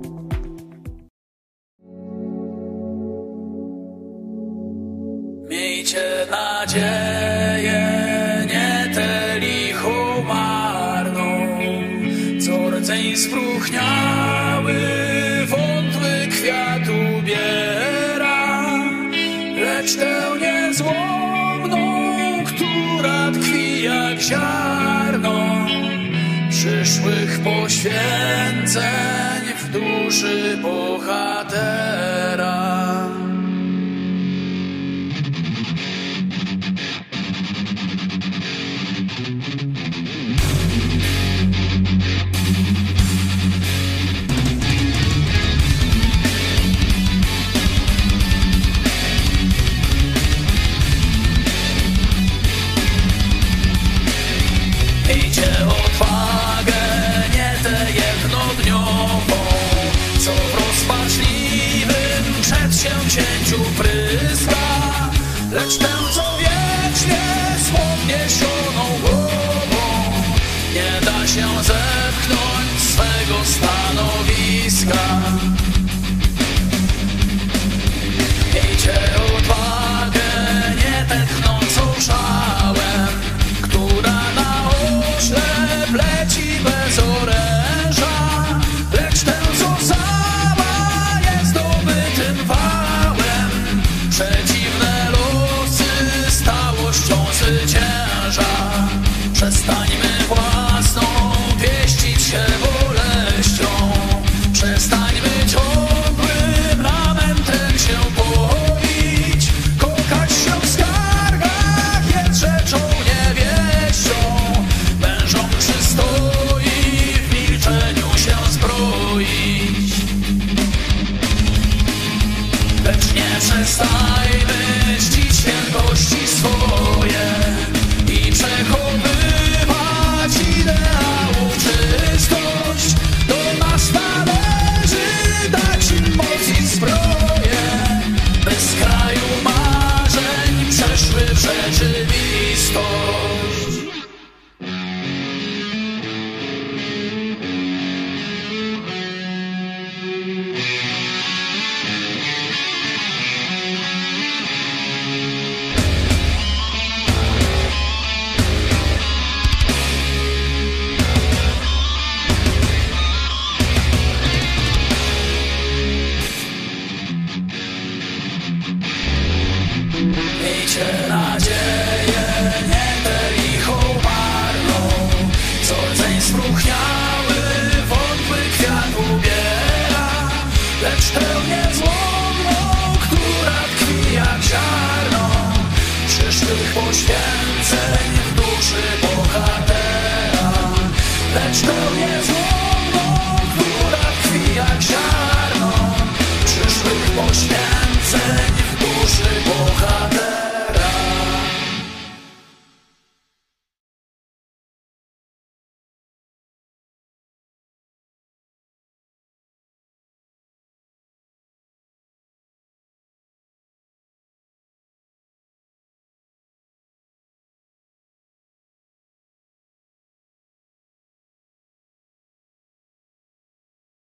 Miejcie nadzieję, nie tę lichą marną, co rdzeń spróchniały, lecz tę niezłomną, która tkwi jak ziarno przyszłych poświęceń w duszy bohatera.